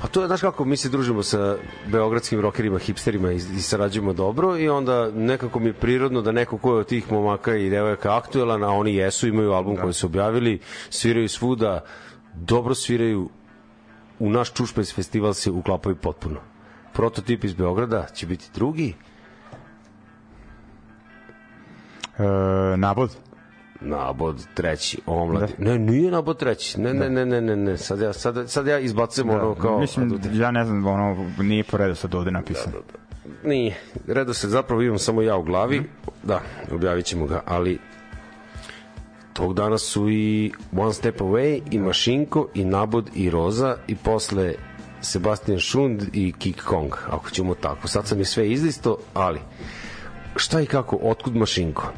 B: A to je, znaš kako, mi se družimo sa beogradskim rokerima, hipsterima i, i sarađujemo dobro i onda nekako mi je prirodno da neko ko je od tih momaka i devojaka aktuelan, a oni jesu, imaju album da. koji su objavili, sviraju svuda, dobro sviraju, u naš Čušpes festival se uklapaju potpuno. Prototip iz Beograda će biti drugi,
A: E, nabod.
B: Nabod treći, omladi. Da. Ne, nije nabod treći. Ne, ne, ne, ne, ne, ne. Sad ja, sad, sad ja izbacujem ono kao...
A: Mislim, ja ne znam, ono, nije po redu sad ovde napisano.
B: Nije. Redo se zapravo imam samo ja u glavi. Da, objavit ćemo ga, ali tog dana su i One Step Away i Mašinko i Nabod i Roza i posle Sebastian Šund i Kick Kong, ako ćemo tako. Sad sam je sve izlisto, ali šta i kako, otkud Mašinko?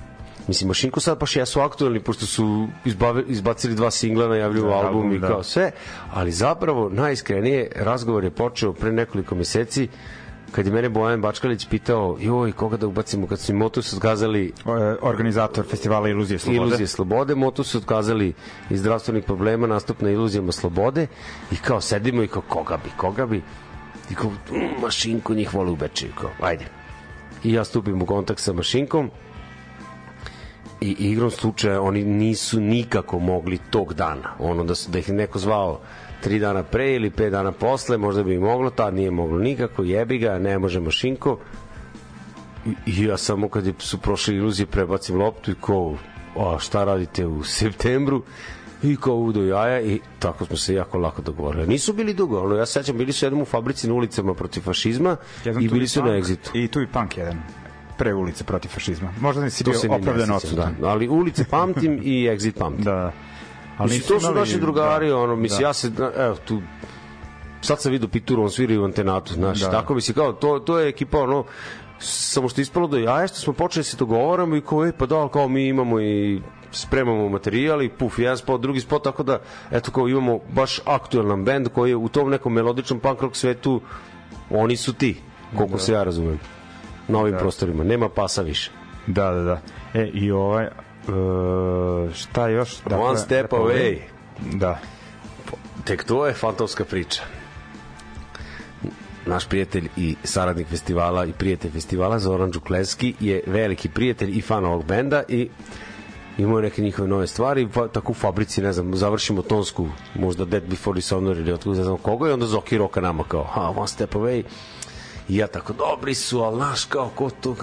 B: Mislim, Mašinko sad baš jesu aktualni, pošto su izbave, izbacili dva singla, najavljuju
A: Da,
B: album,
A: album,
B: i
A: da.
B: kao sve, ali zapravo najiskrenije razgovor je počeo pre nekoliko meseci kad je mene Bojan Bačkalić pitao joj, koga da ubacimo? Kad su im Motus otkazali
A: O, e, organizator festivala Iluzije Slobode.
B: Iluzije slobode, Motus su otkazali iz zdravstvenih problema nastup na iluzijama slobode. I kao sedimo i kao koga bi, koga bi? I kao mm, mašinku njih vole u Bečeju kao, ajde. I ja stupim u kontakt sa mašinkom i igrom slučaja oni nisu nikako mogli tog dana ono da, su, da ih neko zvao tri dana pre ili pet dana posle možda bi moglo, tad nije moglo nikako jebi ga, ne može mašinko i, ja samo kad su prošle iluzije prebacim loptu i ko a šta radite u septembru i kao udo jaja i tako smo se jako lako dogovorili. Nisu bili dugo, ono, ja se sećam, bili su jednom u fabrici na ulicama protiv fašizma
A: Jedan
B: i bili su na egzitu.
A: I tu i punk jedan pre ulice protiv fašizma. Možda nisi
B: To
A: bio opravdan odsutan.
B: Da. Ali ulice pamtim i exit pamtim.
A: Da. da.
B: Ali mislim, to su naši drugari,
A: da,
B: ono, mislim,
A: da.
B: ja se, evo, tu, sad sam vidio Pituru, on svira u antenatu, znaš,
A: Da.
B: tako mislim, kao, to, to je ekipa, ono, samo što ispalo da jaje, što smo počeli da se dogovaramo i kao, e, pa da, kao mi imamo i spremamo materijal i puf, jedan spot, drugi spot, tako da, eto, kao imamo baš aktualan bend koji je u tom nekom melodičnom punk rock svetu, oni su ti, koliko se ja razumem, na ovim prostorima, nema pasa više.
A: Da, da, da. E, i ovaj, uh, šta još?
B: One step away.
A: Da.
B: Tek to je fantomska priča. Naš prijatelj i saradnik festivala i prijatelj festivala Zoran Đukleski je veliki prijatelj i fan ovog benda i imao neke njihove nove stvari, pa tako u fabrici, ne znam, završimo tonsku, možda Dead Before Dishonor ili otkud, ne znam koga, i onda Zoki roka nama kao, ha, one step away, i ja tako, dobri su, ali naš, kao, ko to,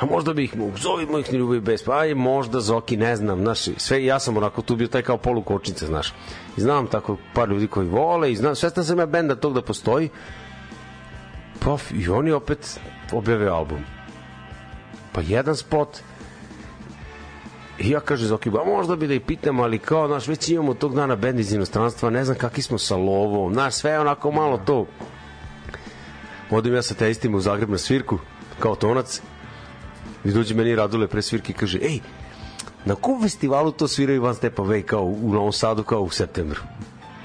B: a možda bi ih zovimo ih ni ljubav i bez, pa aj možda Zoki, ne znam, znaš, sve, ja sam onako tu bio taj kao polu kočnice, znaš, i znam tako par ljudi koji vole, i znam, svestan sam ja benda tog da postoji, pa i oni opet objave album, pa jedan spot, I ja kaže Zoki, ba možda bi da i pitam, ali kao, znaš, već imamo tog dana bend iz inostranstva, ne znam kakvi smo sa lovom, znaš, sve je onako malo to. Odim ja sa teistima u Zagreb na svirku, kao tonac, i dođe meni Radule pre svirke i kaže, ej, na kom festivalu to sviraju Van Stepa Way kao u Novom Sadu kao u septembru?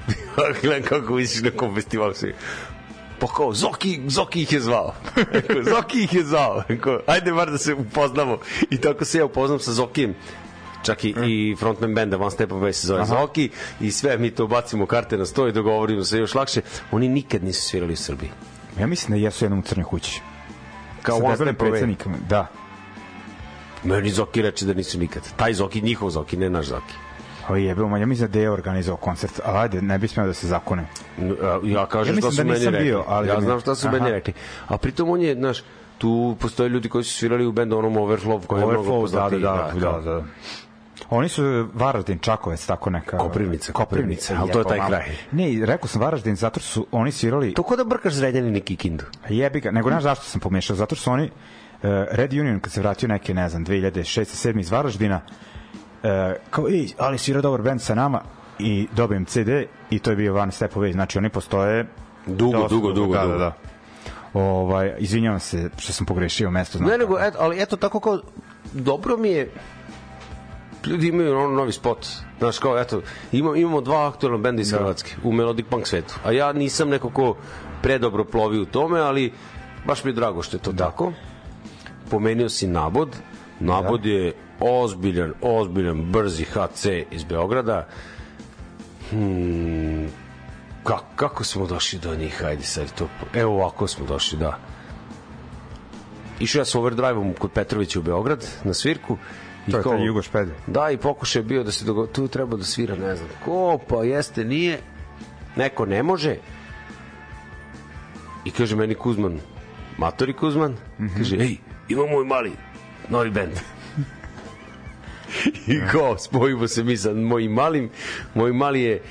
B: Gledam kako misliš na kom festivalu sviraju. Pa kao, Zoki, Zoki ih je zvao. Zoki ih je zvao. Ajde bar da se upoznamo. I tako se ja upoznam sa Zokijem. Čak i, i frontman benda One Step Away se zove Aha. Zoki i sve mi to bacimo karte na sto i dogovorimo se još lakše. Oni nikad nisu svirali u Srbiji.
A: Ja mislim da jesu jednom u Crnoj kući.
B: Kao Away.
A: predsednikom, Da.
B: Meni Zoki reče da nisu nikad. Taj Zoki, njihov Zoki, ne naš Zoki.
A: O jebeo, ma ja mislim da je organizovao koncert, ali ajde, ne bi smeo da se zakone.
B: Ja kažem
A: Ja
B: šta
A: mislim
B: su
A: da
B: meni rekli.
A: bio, ali
B: ja
A: da
B: znam šta su
A: Aha.
B: meni rekli. A pritom on je, znaš, tu postoje ljudi koji su svirali u bendu onom Overflow koji je mnogo
A: Overflow, da,
B: poznatiji.
A: da, da,
B: kao-
A: da, da. Oni su Varaždin, Čakovec, tako neka...
B: Koprivnica, Koprivnica, ali to je taj
A: malo.
B: kraj.
A: Ne, rekao sam Varaždin, zato što su oni svirali...
B: To ko da brkaš Zrenjanin i Kikindu.
A: Jebi ga, nego znaš zašto sam pomešao? Zato što su oni uh, Red Union kad se vratio neke, ne znam, 2006. 7 iz Varaždina, uh, kao, ej, ali svira dobar band sa nama i dobijem CD i to je bio One Step Away. Znači oni postoje
B: Dugo,
A: dosta
B: dugo, dugo,
A: Da,
B: dugo.
A: da, da. Ovaj, izvinjavam se što sam pogrešio mesto. Znam
B: Ne, nego, et, ali eto, tako kao, dobro mi je, ljudi imaju ono novi spot. Znaš, kao, eto, imamo, imamo dva aktualna benda iz da. Hrvatske u Melodic Punk svetu. A ja nisam neko ko predobro plovi u tome, ali baš mi je drago što je to da. tako. Pomenio si Nabod. Nabod da. je ozbiljan, ozbiljan, brzi HC iz Beograda. Hmm, kako, kako smo došli do njih? Hajde sad to. Evo ovako smo došli, da. Išao ja sa overdrive-om kod Petrovića u Beograd na svirku. I
A: To je taj Jugo Špede.
B: Da, i pokušaj je bio da se dogo... tu treba da svira, ne znam, ko, pa jeste, nije. Neko ne može. I kaže meni Kuzman, Matori Kuzman, mm -hmm. kaže, ej, ima moj mali, novi bend. I kao, spojimo se mi sa mojim malim, moj mali je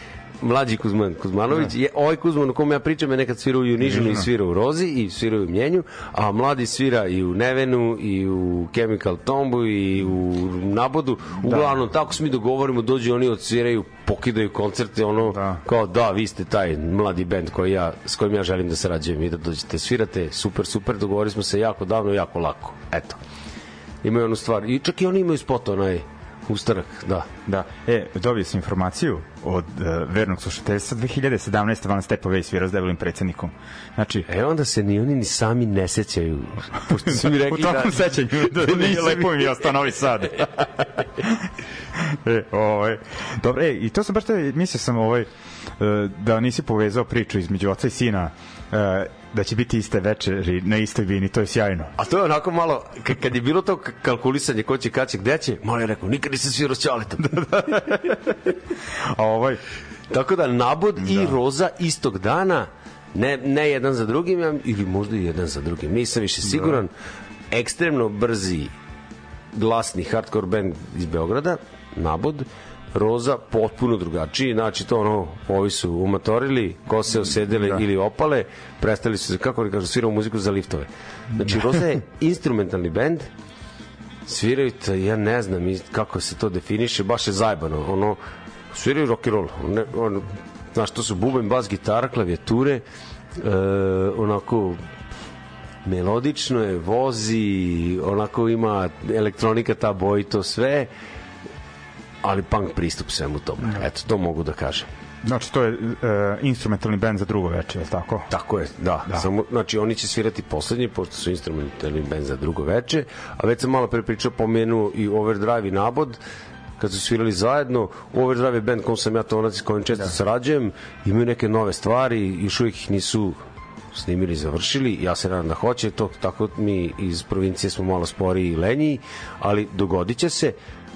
B: mlađi Kuzman Kuzmanović, je, ovaj Kuzman o kom ja pričam je nekad svirao i u Nižinu i svira u Rozi i svira u Mjenju, a mladi svira i u Nevenu i u Chemical Tombu i u Nabodu. Uglavnom, tako se mi dogovorimo, dođu oni odsviraju, pokidaju koncerte, ono,
A: Da.
B: kao da, vi ste taj mladi bend koji ja, s kojim ja želim da sarađujem i da dođete, svirate, super, super, dogovorili smo se jako davno, jako lako. Eto. Imaju onu stvar. I čak i oni imaju spot, onaj, ustarak, da.
A: Da. E, dobio sam informaciju od uh, vernog slušateljstva 2017. Van Stepa Way svira s debelim predsednikom. Znači,
B: E onda se ni oni ni sami ne sećaju. Pošto su mi
A: u
B: rekli
A: tokom
B: da...
A: sećanju da, da
B: nisu
A: lepo im je ostao Novi Sad. e, ovaj, dobro, e, i to sam baš te, mislio sam ovaj, e, da nisi povezao priču između oca i sina da će biti iste večeri na istoj vini, to je sjajno.
B: A to je onako malo, kad je bilo to kalkulisanje ko će, kad će, gde će, malo je rekao, nikad nisam svirao s Ćaletom.
A: A ovaj,
B: Tako da Nabod da. i Roza istog dana, ne, ne jedan za drugim, ja- ili možda i jedan za drugim, nisam više siguran, da. ekstremno brzi glasni hardcore band iz Beograda, Nabod, Roza potpuno drugačiji, znači to ono, ovi su umatorili, kose osedele da. ili opale, prestali su, kako li kažu, svirao muziku za liftove. Znači, Roza je instrumentalni band, sviraju to, ja ne znam kako se to definiše, baš je zajbano, ono, sviraju rock and roll, ne, on, znaš, to su bubanj, bas, gitara, klavijature, e, onako melodično je, vozi, onako ima elektronika, ta boj to sve, ali punk pristup svemu tome. Eto, to mogu da kažem.
A: znači to je e, instrumentalni band za drugo veče, je li tako?
B: Tako je, da. da. Samo, znači, oni će svirati poslednji, pošto su instrumentalni band za drugo veče, a već sam malo pre pričao, pomenu i Overdrive i Nabod, kad su svirali zajedno, Overdrive je band kom sam ja tonac s kojim često da. sarađujem, imaju neke nove stvari, još uvijek ih nisu snimili, završili, ja se nadam da hoće, to tako mi iz provincije smo malo sporiji i lenji, ali dogodit će se.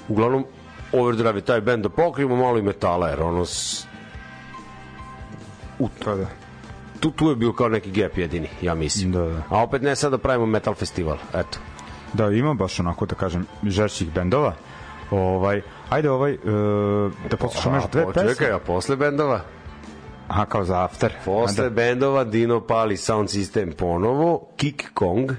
B: Uglavnom, Overdrive taj band da pokrijemo malo i metala, jer ono s... u,
A: Pa da.
B: tu, tu je bio kao neki gap jedini, ja mislim.
A: Da, da.
B: A opet ne sad da pravimo metal festival, eto.
A: Da, ima baš onako, da kažem, žešćih bendova. Ovaj, ajde ovaj, e, da poslušamo još dve pesme.
B: Čekaj, a posle bendova?
A: Aha, kao za after.
B: Posle
A: Da.
B: bendova Dino Pali Sound System ponovo, Kick Kong,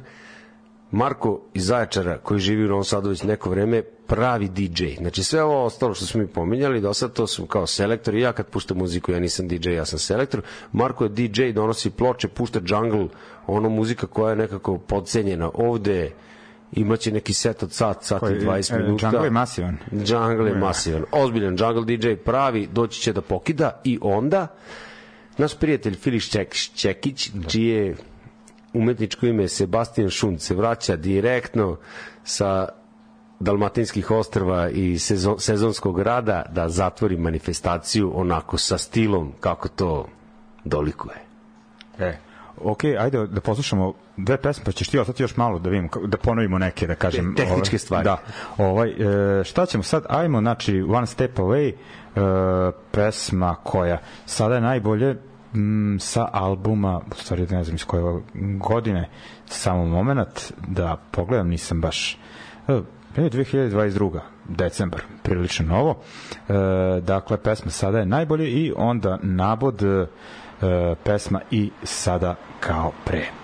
B: Marko iz Zaječara koji živi u Novom Sadu već neko vreme, pravi DJ. Znači sve ovo ostalo što smo mi pominjali, do sad to su kao selektor i ja kad puštam muziku, ja nisam DJ, ja sam selektor. Marko je DJ, donosi ploče, pušta jungle, ono muzika koja je nekako podcenjena. Ovde imaće neki set od sat, sat i
A: Koji,
B: 20
A: e,
B: minuta.
A: Jungle je masivan.
B: Jungle je masivan. Ozbiljan Jungle DJ pravi, doći će da pokida i onda naš prijatelj Filiš Ček, Čekić, čije umetničko ime Sebastian Šund se vraća direktno sa Dalmatinskih ostrva i sezon, sezonskog rada da zatvori manifestaciju onako sa stilom kako to dolikuje.
A: E, ok, ajde da poslušamo dve pesme, pa ćeš ti ostati još malo da vidimo, ka- da ponovimo neke, da kažem.
B: Te- tehničke
A: ovaj,
B: stvari.
A: Da. Ovaj, e, šta ćemo sad? Ajmo, znači, One Step Away, e, pesma koja sada je najbolje m, sa albuma, u stvari ne znam iz koje godine, samo moment da pogledam, nisam baš e, je 2022. decembar, prilično novo. E, dakle, pesma sada je najbolje i onda nabod e, pesma i sada kao pre.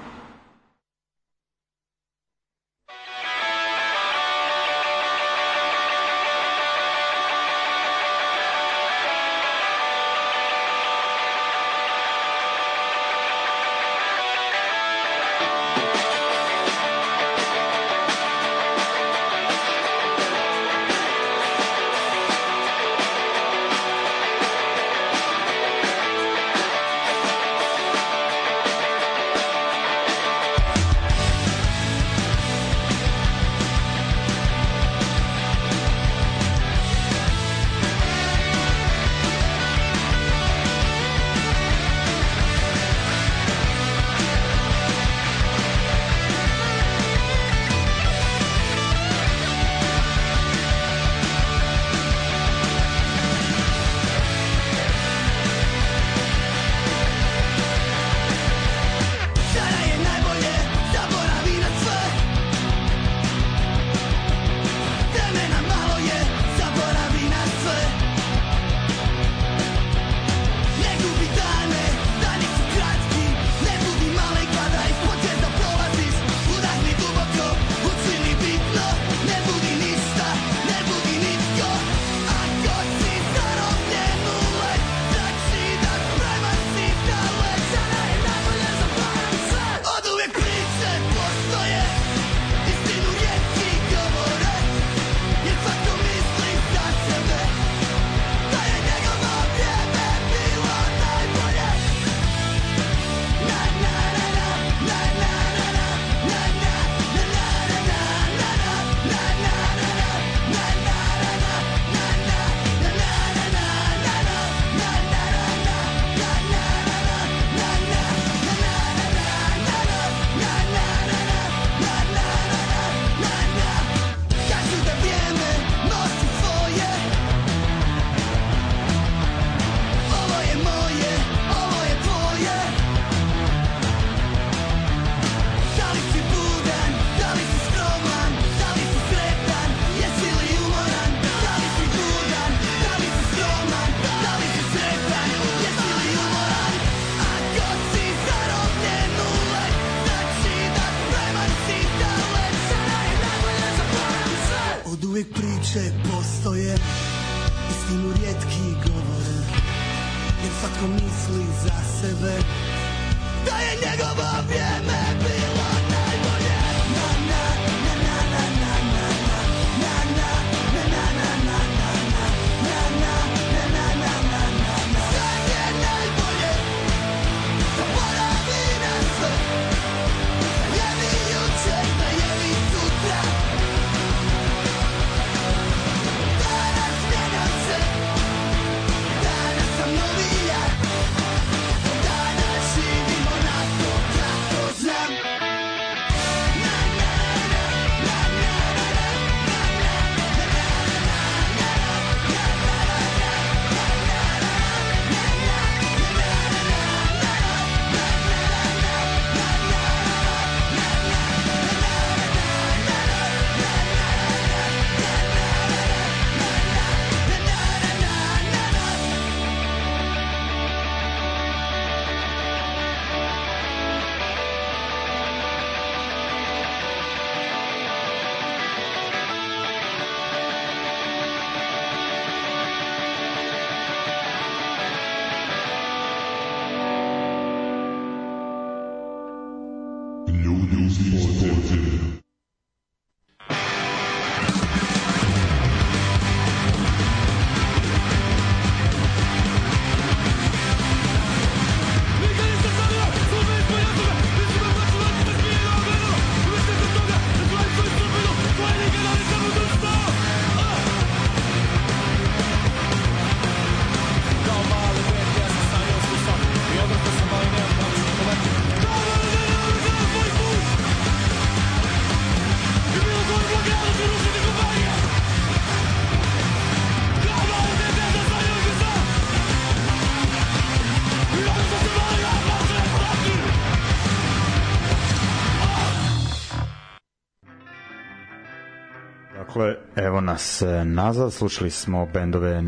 A: Nas e, nazad, slušali smo bendove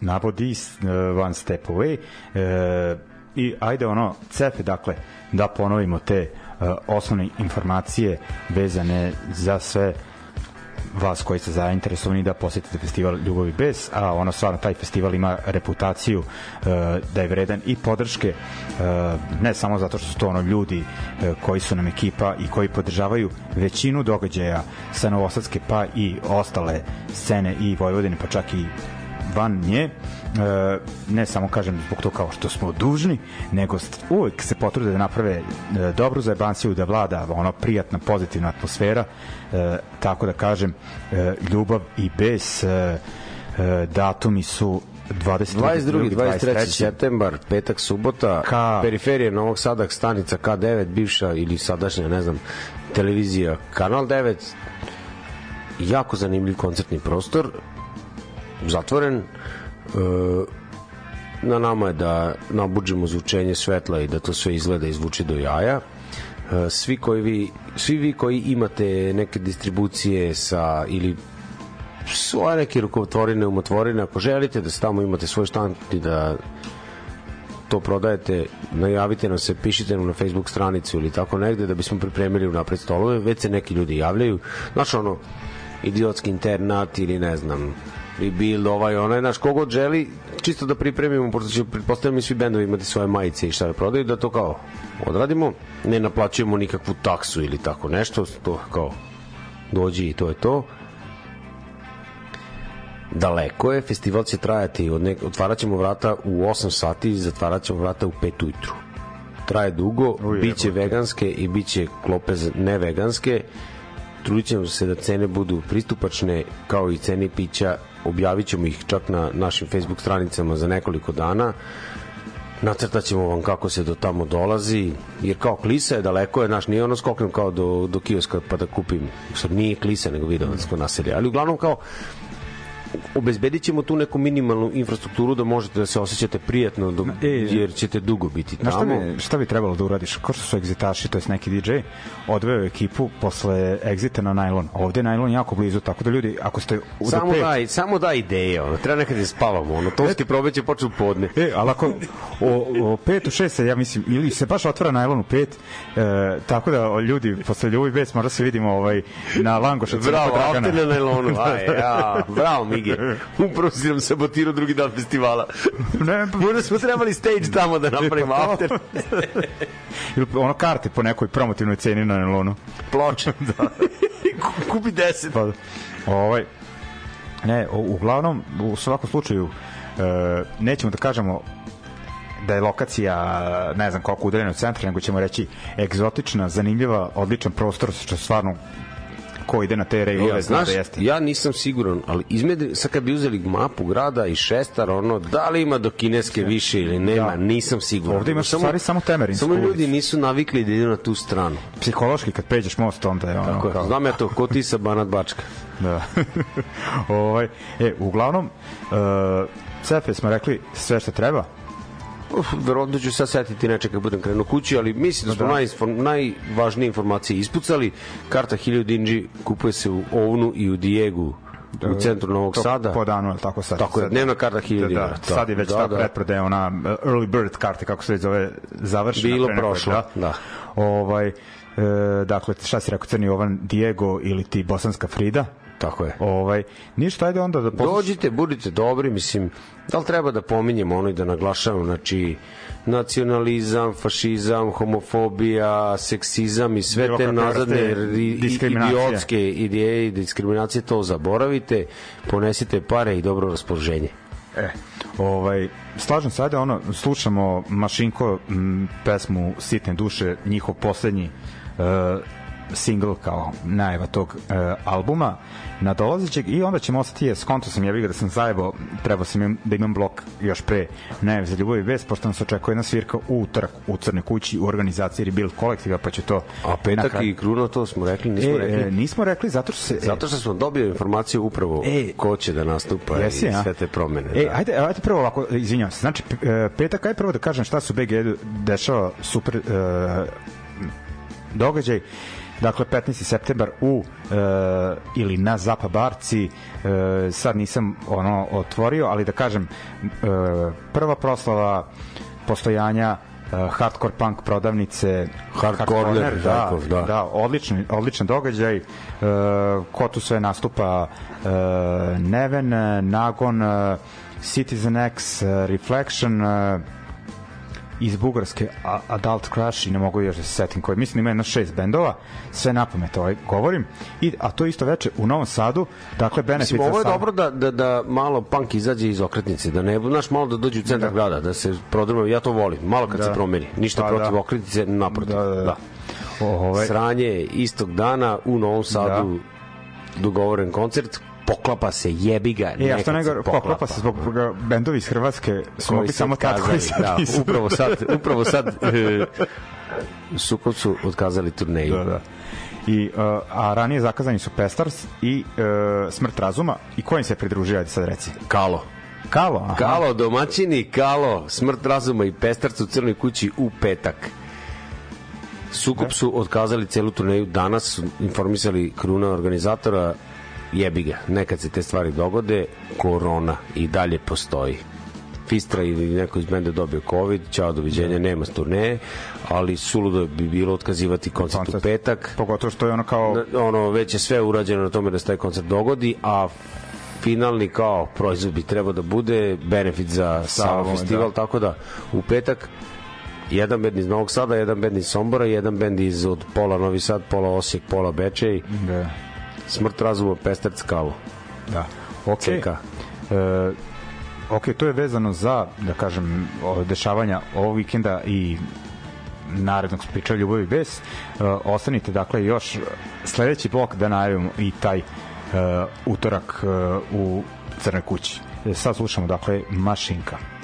A: Nabodi, e, One Step Away e, i ajde ono, cepe, dakle, da ponovimo te e, osnovne informacije vezane za sve vas koji ste zainteresovani da posetite festival Ljubavi bez, a ono stvarno taj festival ima reputaciju e, da je vredan i podrške e, ne samo zato što su to ono ljudi e, koji su nam ekipa i koji podržavaju većinu događaja sa Novosadske pa i ostale scene i Vojvodine pa čak i van nje e, ne samo kažem zbog to kao što smo dužni nego uvek se potrude da naprave e, dobru zajebanciju da vlada ono prijatna pozitivna atmosfera e, tako da kažem e, ljubav i e, e, datumi su 22.
B: 22. 23. septembar, petak, subota,
A: Ka-
B: periferija Novog Sada, stanica K9, bivša ili sadašnja, ne znam, televizija Kanal 9, jako zanimljiv koncertni prostor, zatvoren, e, na nama je da nabuđemo zvučenje svetla i da to sve izgleda i zvuči do jaja. E, Svi koji vi, svi vi koji imate neke distribucije sa ili svoje neke rukotvorine, umotvorine, ako želite da tamo imate svoj štand i da to prodajete, najavite nam se, pišite nam na Facebook stranicu ili tako negde da bismo pripremili unapred stolove, već se neki ljudi javljaju. Znaš ono, idiotski internat ili ne znam, rebuild, ovaj, onaj, znaš, kogod želi, čisto da pripremimo, pošto će, pretpostavljam i svi bendovi imati svoje majice i šta da prodaju, da to kao odradimo, ne naplaćujemo nikakvu taksu ili tako nešto, to kao dođi i to je to daleko je, festival će trajati, od nek, otvarat ćemo vrata u 8 sati i zatvarat ćemo vrata u 5 ujutru. Traje dugo,
A: Uj,
B: biće
A: jebote.
B: veganske i biće klope za- neveganske. Trudit ćemo se da cene budu pristupačne, kao i cene pića. Objavit ćemo ih čak na našim Facebook stranicama za nekoliko dana. Nacrtat ćemo vam kako se do tamo dolazi, jer kao Klisa je daleko, je, naš nije ono skoknem kao do, do kioska pa da kupim, sad nije Klisa nego Vidovansko naselje, ali uglavnom kao obezbedit ćemo tu neku minimalnu infrastrukturu da možete da se osjećate prijatno do,
A: E,
B: jer ćete dugo biti
A: Znaš šta
B: tamo.
A: bi, šta bi trebalo da uradiš? Ko što su egzitaši, to je neki DJ, odveo ekipu posle egzita na najlon. Ovde je najlon jako blizu, tako da ljudi, ako ste u
B: Samo
A: pet-
B: daj, samo daj ideje, ono, treba nekad da spavamo, ono, tonski probe će početi u podne.
A: E, ali ako o, o pet u šest ja mislim, ili se baš otvara najlon u pet, e, tako da o, ljudi, posle ljubi bez, možda se vidimo ovaj, na Langoša Crkva
B: Bravo, after na najlonu, aj, ja, bravo Mige. Upravo si nam sabotirao drugi dan festivala.
A: Ne, pa-
B: Možda smo trebali stage tamo da napravimo
A: Pa
B: after
A: Ili ono karte po nekoj promotivnoj ceni na najlonu.
B: ploče. da. Kupi 10.
A: Pa, ovaj, ne, uglavnom, u svakom slučaju, e, nećemo da kažemo da je lokacija ne znam koliko udaljena od centra, nego ćemo reći egzotična, zanimljiva, odličan prostor, što stvarno ko ide na te rejlove
B: Ja,
A: zna
B: znaš,
A: da jeste.
B: ja nisam siguran, ali izmed, sad kad bi uzeli mapu grada i šestar, ono, da li ima do kineske više ili nema,
A: Da.
B: nisam siguran.
A: Ovde imaš u stvari samo Temerinsku
B: Samo ljudi
A: ulicu.
B: nisu navikli da idu na tu stranu.
A: Psihološki kad pređeš most, onda je ono
B: Tako je,
A: kao...
B: znam ja to, ko ti sa Banat Bačka.
A: Da. ovaj, e, uglavnom, uh, Cefe smo rekli sve što treba.
B: Uf, verovatno ću sad setiti nečeg kad budem krenuo kući, ali mislim da smo
A: Da.
B: najinform, najvažnije informacije ispucali. Karta 1000 dinđi kupuje se u Ovnu i u Dijegu u centru Novog
A: To
B: Sada.
A: Po danu, je tako sad?
B: Tako je, dnevna karta 1000
A: da,
B: dinara.
A: da, sad je već
B: Da,
A: tako
B: da.
A: pretprodaja, ona uh, early bird karte, kako se već zove, završena.
B: Bilo prošlo, da.
A: Ovaj, e, dakle, šta si rekao, Crni Jovan Diego ili ti Bosanska Frida?
B: Tako je.
A: Ovaj, ništa, ajde onda da poslušamo.
B: Dođite, budite dobri, mislim, da li treba da pominjemo ono i da naglašavamo, znači, nacionalizam, fašizam, homofobija, seksizam i sve
A: Bilo
B: te nazadne idiotske ideje i diskriminacije, to zaboravite, ponesite pare i dobro raspoloženje.
A: E, ovaj, slažem se, ajde ono, slušamo Mašinko m, pesmu Sitne duše, njihov poslednji uh, single kao najava tog uh, albuma nadolazećeg i onda ćemo ostati je, skonto sam ja da sam zajebao, trebao sam im, da imam blok još pre najave za ljubav i vest, pošto nas očekuje jedna svirka u utorak u Crnoj kući u organizaciji Rebuild kolektiva, pa će to
B: A
A: na
B: petak
A: kraju-
B: i kruna, to smo rekli, nismo
A: e,
B: rekli.
A: E, nismo rekli, zato što se...
B: Zato što smo dobili informaciju upravo
A: E,
B: ko će da nastupa
A: Jesi,
B: i sve te promene.
A: E,
B: da.
A: ajde, ajde prvo ovako, izvinjavam se. Znači, e, petak, ajde prvo da kažem šta su BG dešava super e, događaj. Dakle, 15. septembar u e, ili na Zapa Barci e, sad nisam ono otvorio, ali da kažem e, prva proslava postojanja e, hardcore punk prodavnice
B: Hard
A: Hard
B: Corner,
A: Corner, da,
B: Žajkov, da.
A: da, odličan, odličan događaj. E, ko tu sve nastupa? E, Neven, Nagon, e, Citizen X, e, Reflection, e, iz Bugarske A- Adult Crush i ne mogu još da se setim koji mislim ima jedno šest bendova sve na pamet ovaj govorim I, a to isto veče u Novom Sadu dakle benefit
B: Mislim, ovo je
A: sam-
B: dobro da, da, da malo punk izađe iz okretnice, da ne, znaš, malo da dođe u centar grada, da se prodrma, ja to volim, malo kad
A: Da.
B: se promeni, ništa
A: Pa,
B: protiv
A: da.
B: okretnice, naprotiv.
A: da, da, da. Ovaj,
B: Sranje istog dana u Novom Sadu dogovoren koncert, poklapa se, jebi ga,
A: E, a što nego,
B: se
A: poklapa se zbog bendovi iz Hrvatske su
B: koji
A: mogli samo tako i
B: otkazali,
A: sad
B: da,
A: nisu.
B: upravo sad, upravo sad e, su otkazali turneju.
A: Da, da. I, uh, a ranije zakazani su Pestars i uh, Smrt razuma i ko im se pridružio, ajde sad reci.
B: Kalo.
A: Kalo, aha.
B: Kalo, domaćini, Kalo, smrt razuma i pestarc u crnoj kući u petak. Sukup su otkazali celu turneju danas, informisali kruna organizatora, jebi ga, nekad se te stvari dogode, korona i dalje postoji. Fistra ili neko iz benda dobio COVID, ćao, doviđenja, nema turneje, ali suludo bi bilo otkazivati koncert u
A: Koncert.
B: petak.
A: Pogotovo što je ono kao...
B: Ono već je sve urađeno na tome da se taj koncert dogodi, a finalni kao proizvod bi trebao da bude benefit za Sava festival,
A: da.
B: tako da u petak jedan bend iz Novog Sada, jedan bend iz Sombora, jedan bend iz od pola Novi Sad, pola Osijek, pola Bečej,
A: Da,
B: Smrt razuma, Pestarac, Kalo.
A: da. Ok.
B: CK.
A: E, ok, to je vezano za, da kažem, dešavanja ovog vikenda i narednog priča Ljubav i bes. E, ostanite, dakle, još sledeći blok da najavimo i taj e, utorak e, u Crnoj kući. E, sad slušamo, dakle, Mašinka.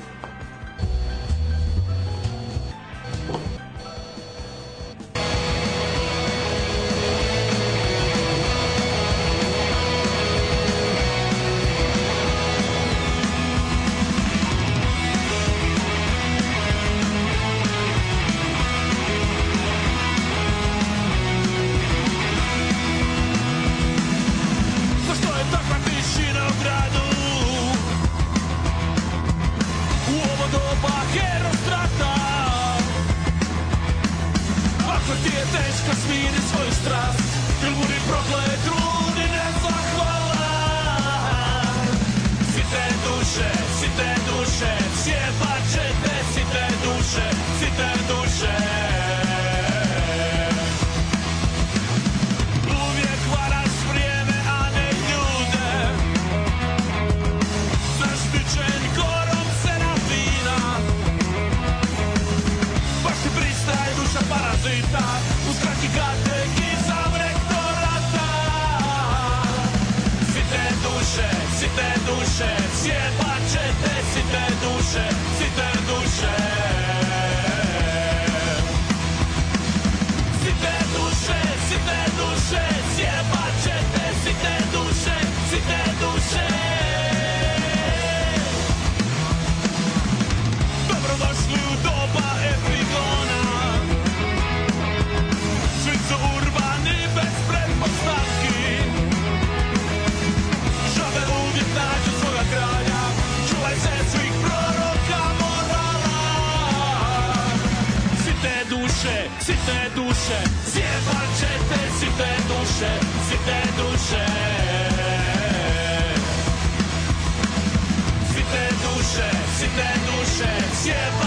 E: Site duše, site duše Sjebaće te site duše, site duše duše Sjebat ćete site duše, site duše. Site duše, site duše Sjebat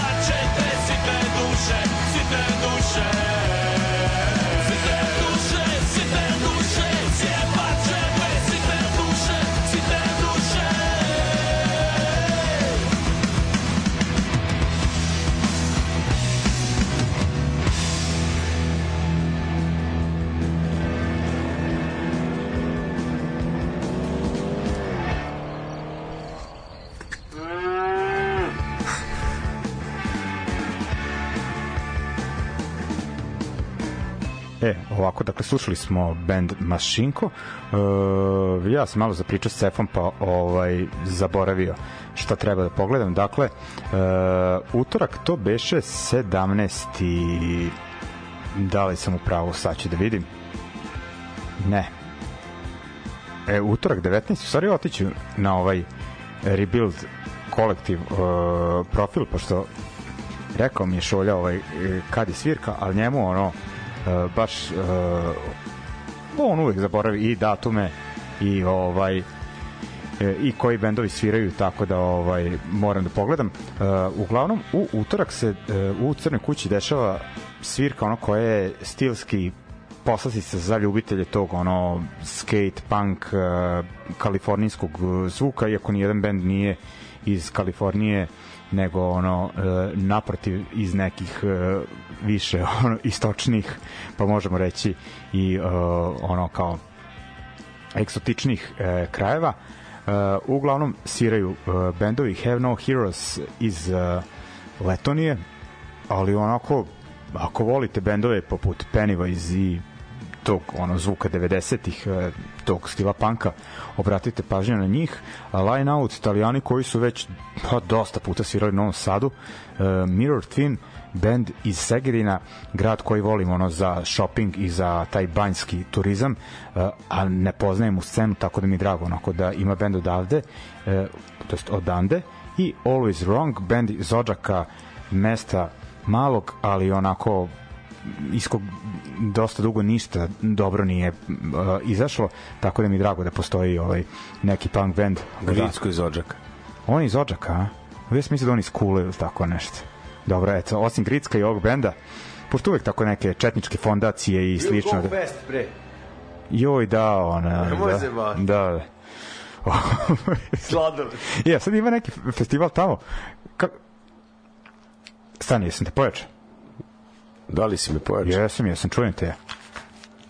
A: slušali smo band Mašinko. E, ja sam malo zapričao s Cefom, pa ovaj, zaboravio šta treba da pogledam. Dakle, e, utorak to beše 17. Da li sam u pravu, sad ću da vidim. Ne. E, utorak 19. U stvari otiću na ovaj Rebuild kolektiv e, profil, pošto rekao mi je Šolja ovaj, kad je svirka, ali njemu ono e, baš e, on uvek zaboravi i datume i ovaj e, i koji bendovi sviraju tako da ovaj moram da pogledam. E, uglavnom u utorak se e, u Crnoj kući dešava svirka ono koja je stilski poslastica za ljubitelje tog ono skate punk e, kalifornijskog zvuka iako ni jedan bend nije iz Kalifornije nego ono e, naprotiv iz nekih e, više ono istočnih pa možemo reći i e, ono kao egzotičnih krajeva. Uglavnom sviraju e, bendovi Have No Heroes iz Letonije ali onako ako volite bendove poput Pennywise i tog ono zvuka 90-ih e, tog stila panka obratite pažnju na njih. Line Out italijani koji su već pa, dosta puta svirali u Novom Sadu e, Mirror Twin band iz Segedina grad koji volim ono za shopping i za taj banjski turizam e, a ne poznajem u scenu tako da mi je drago onako da ima band odavde to jest odande. I Always Wrong band iz Odžaka mesta malog ali onako iskog dosta dugo ništa dobro nije uh, izašlo, tako da mi je drago da postoji ovaj neki punk band.
B: Gricko iz Odžaka.
A: On je iz Odžaka, a? Ja sam mislio da on iz Kule ili tako nešto. Dobro, eto, osim Gricka i ovog benda, pošto uvek tako neke četničke fondacije i slično. Da,
B: Fest, bre.
A: joj, da, ona...
B: Nemoj
A: da, da, da.
B: Sladoled.
A: ja, sad ima neki festival tamo. Ka... Stani, jesam te pojačao?
B: Da li si me pojačao?
A: Jesam, jesam, čujem te.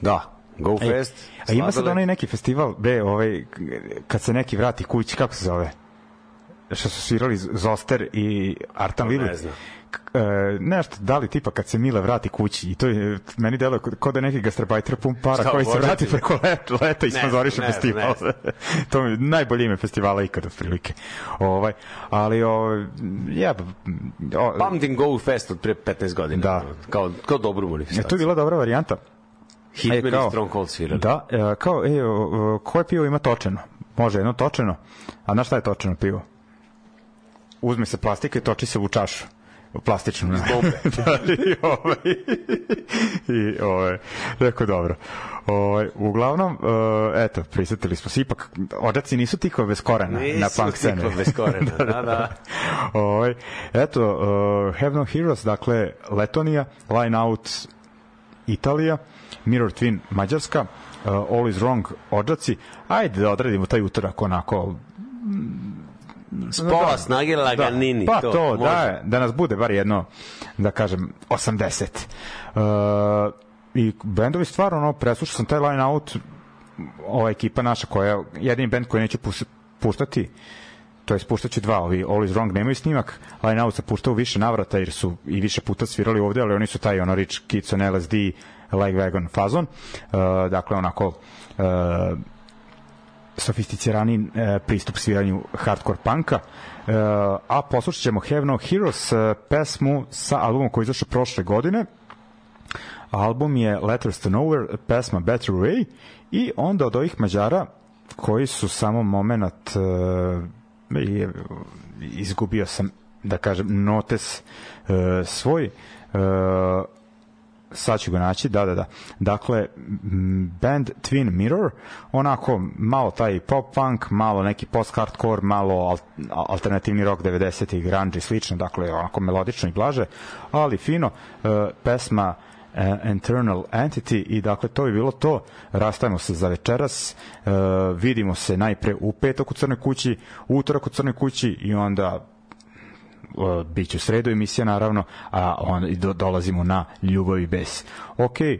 B: Da. Go Fest.
A: A ima sad onaj neki festival, be, ovaj, kad se neki vrati kući, kako se zove? Što su svirali Zoster i Artan
B: To ne
A: Lili.
B: znam.
A: E, nešto, da li tipa kad se Mile vrati kući i to je, meni deluje kao da neki gastarbajter pun para
B: Šta,
A: koji se vrati preko leta, leta i
B: Ne
A: sponzoriše
B: znam, ne
A: festival.
B: znam,
A: to mi je najbolje ime festivala ikad otprilike. Ovaj, ali o, ja, o,
B: Pamtim Go Fest od pre 15 godina.
A: Da.
B: Kao, kao dobru manifestaciju.
A: to je bila dobra varijanta.
B: Hitman
A: E, kao-
B: i Stronghold svirali.
A: Da, e, kao, e, koje pivo ima točeno? Može jedno točeno, a znaš šta je točeno pivo? Uzme se plastika i toči se u čašu. plastičnu. Ne?
B: bombe.
A: da, i, ovaj, i ovaj, rekao dobro. Ovaj, uglavnom, uh, eto, prisetili smo se, ipak, odaci nisu tikove bez korena
B: Nisu
A: na punk sceni.
B: tikove bez korena, da, da.
A: ovaj, eto, uh, Have No Heroes, dakle, Letonija, Line Out, Italija, Mirror Twin, Mađarska, uh, All is Wrong, Odžaci. Ajde da odradimo taj utorak onako
B: Spola snage laganini.
A: pa to, to
B: može.
A: da, da nas bude bar jedno, da kažem, 80. Uh, I bendovi stvarno, ono, preslušao sam taj line out, ova ekipa naša koja, jedini bend koji neće pus- puštati, to je puštaće dva, ovi All is Wrong nemaju snimak, Line Out se puštao više navrata jer su i više puta svirali ovde, ali oni su taj ono Rich Kids on LSD, Leg Wagon fazon, uh, dakle onako uh, sofisticirani e, pristup sviranju hardcore punka. E, a poslušat ćemo Have No Heroes, e, pesmu sa albumom koji izašao prošle godine. Album je Letters to Nowhere, pesma Better Way i onda od ovih Mađara koji su samo moment e, izgubio sam da kažem notes e, svoj e, sad ću ga naći, da, da, da. Dakle, band Twin Mirror, onako malo taj pop punk, malo neki post-hardcore, malo al alternativni rock 90-ih, grunge i slično, dakle, onako melodično i blaže, ali fino, e, pesma e, Internal Entity i dakle to je bilo to rastajemo se za večeras e, vidimo se najpre u petak u Crnoj kući utorak u Crnoj kući i onda uh, bit će u sredu emisija naravno, a i do, dolazimo na ljubav i bes. Ok, e,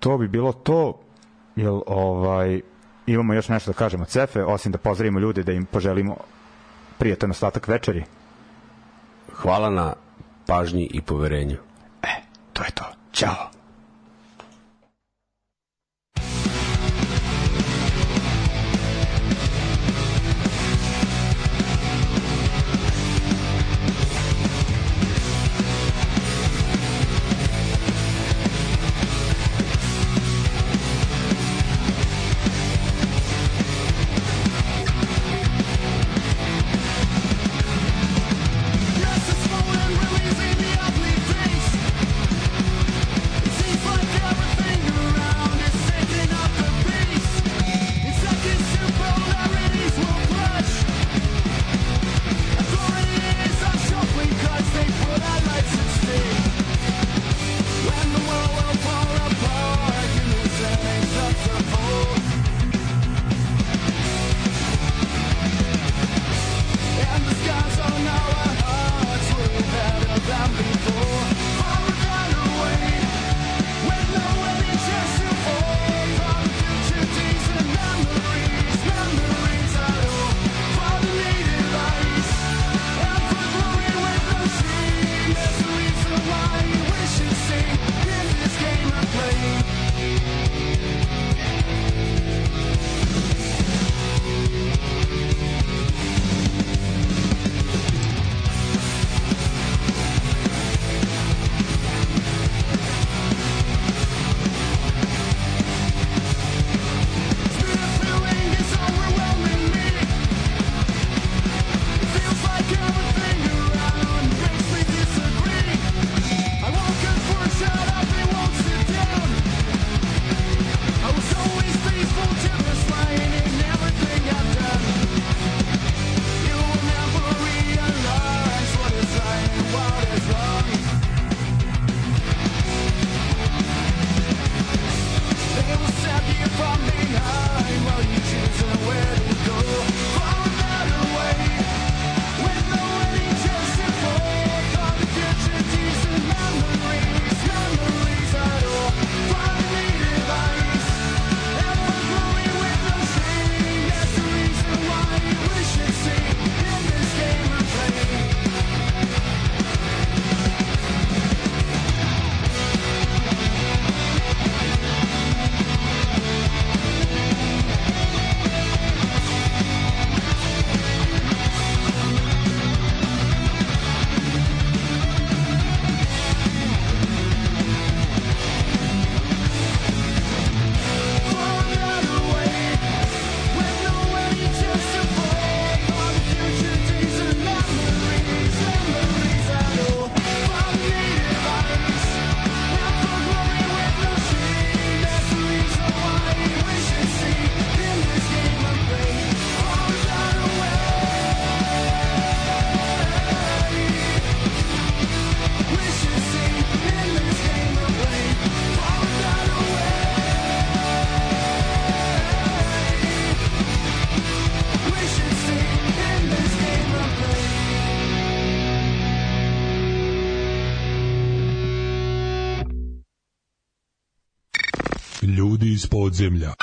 A: to bi bilo to, jel ovaj, imamo još nešto da kažemo Cefe, osim da pozdravimo ljude, da im poželimo prijatan ostatak večeri.
B: Hvala na pažnji i poverenju.
A: To je to. Ćao.
D: Ljudi iz podzemlja.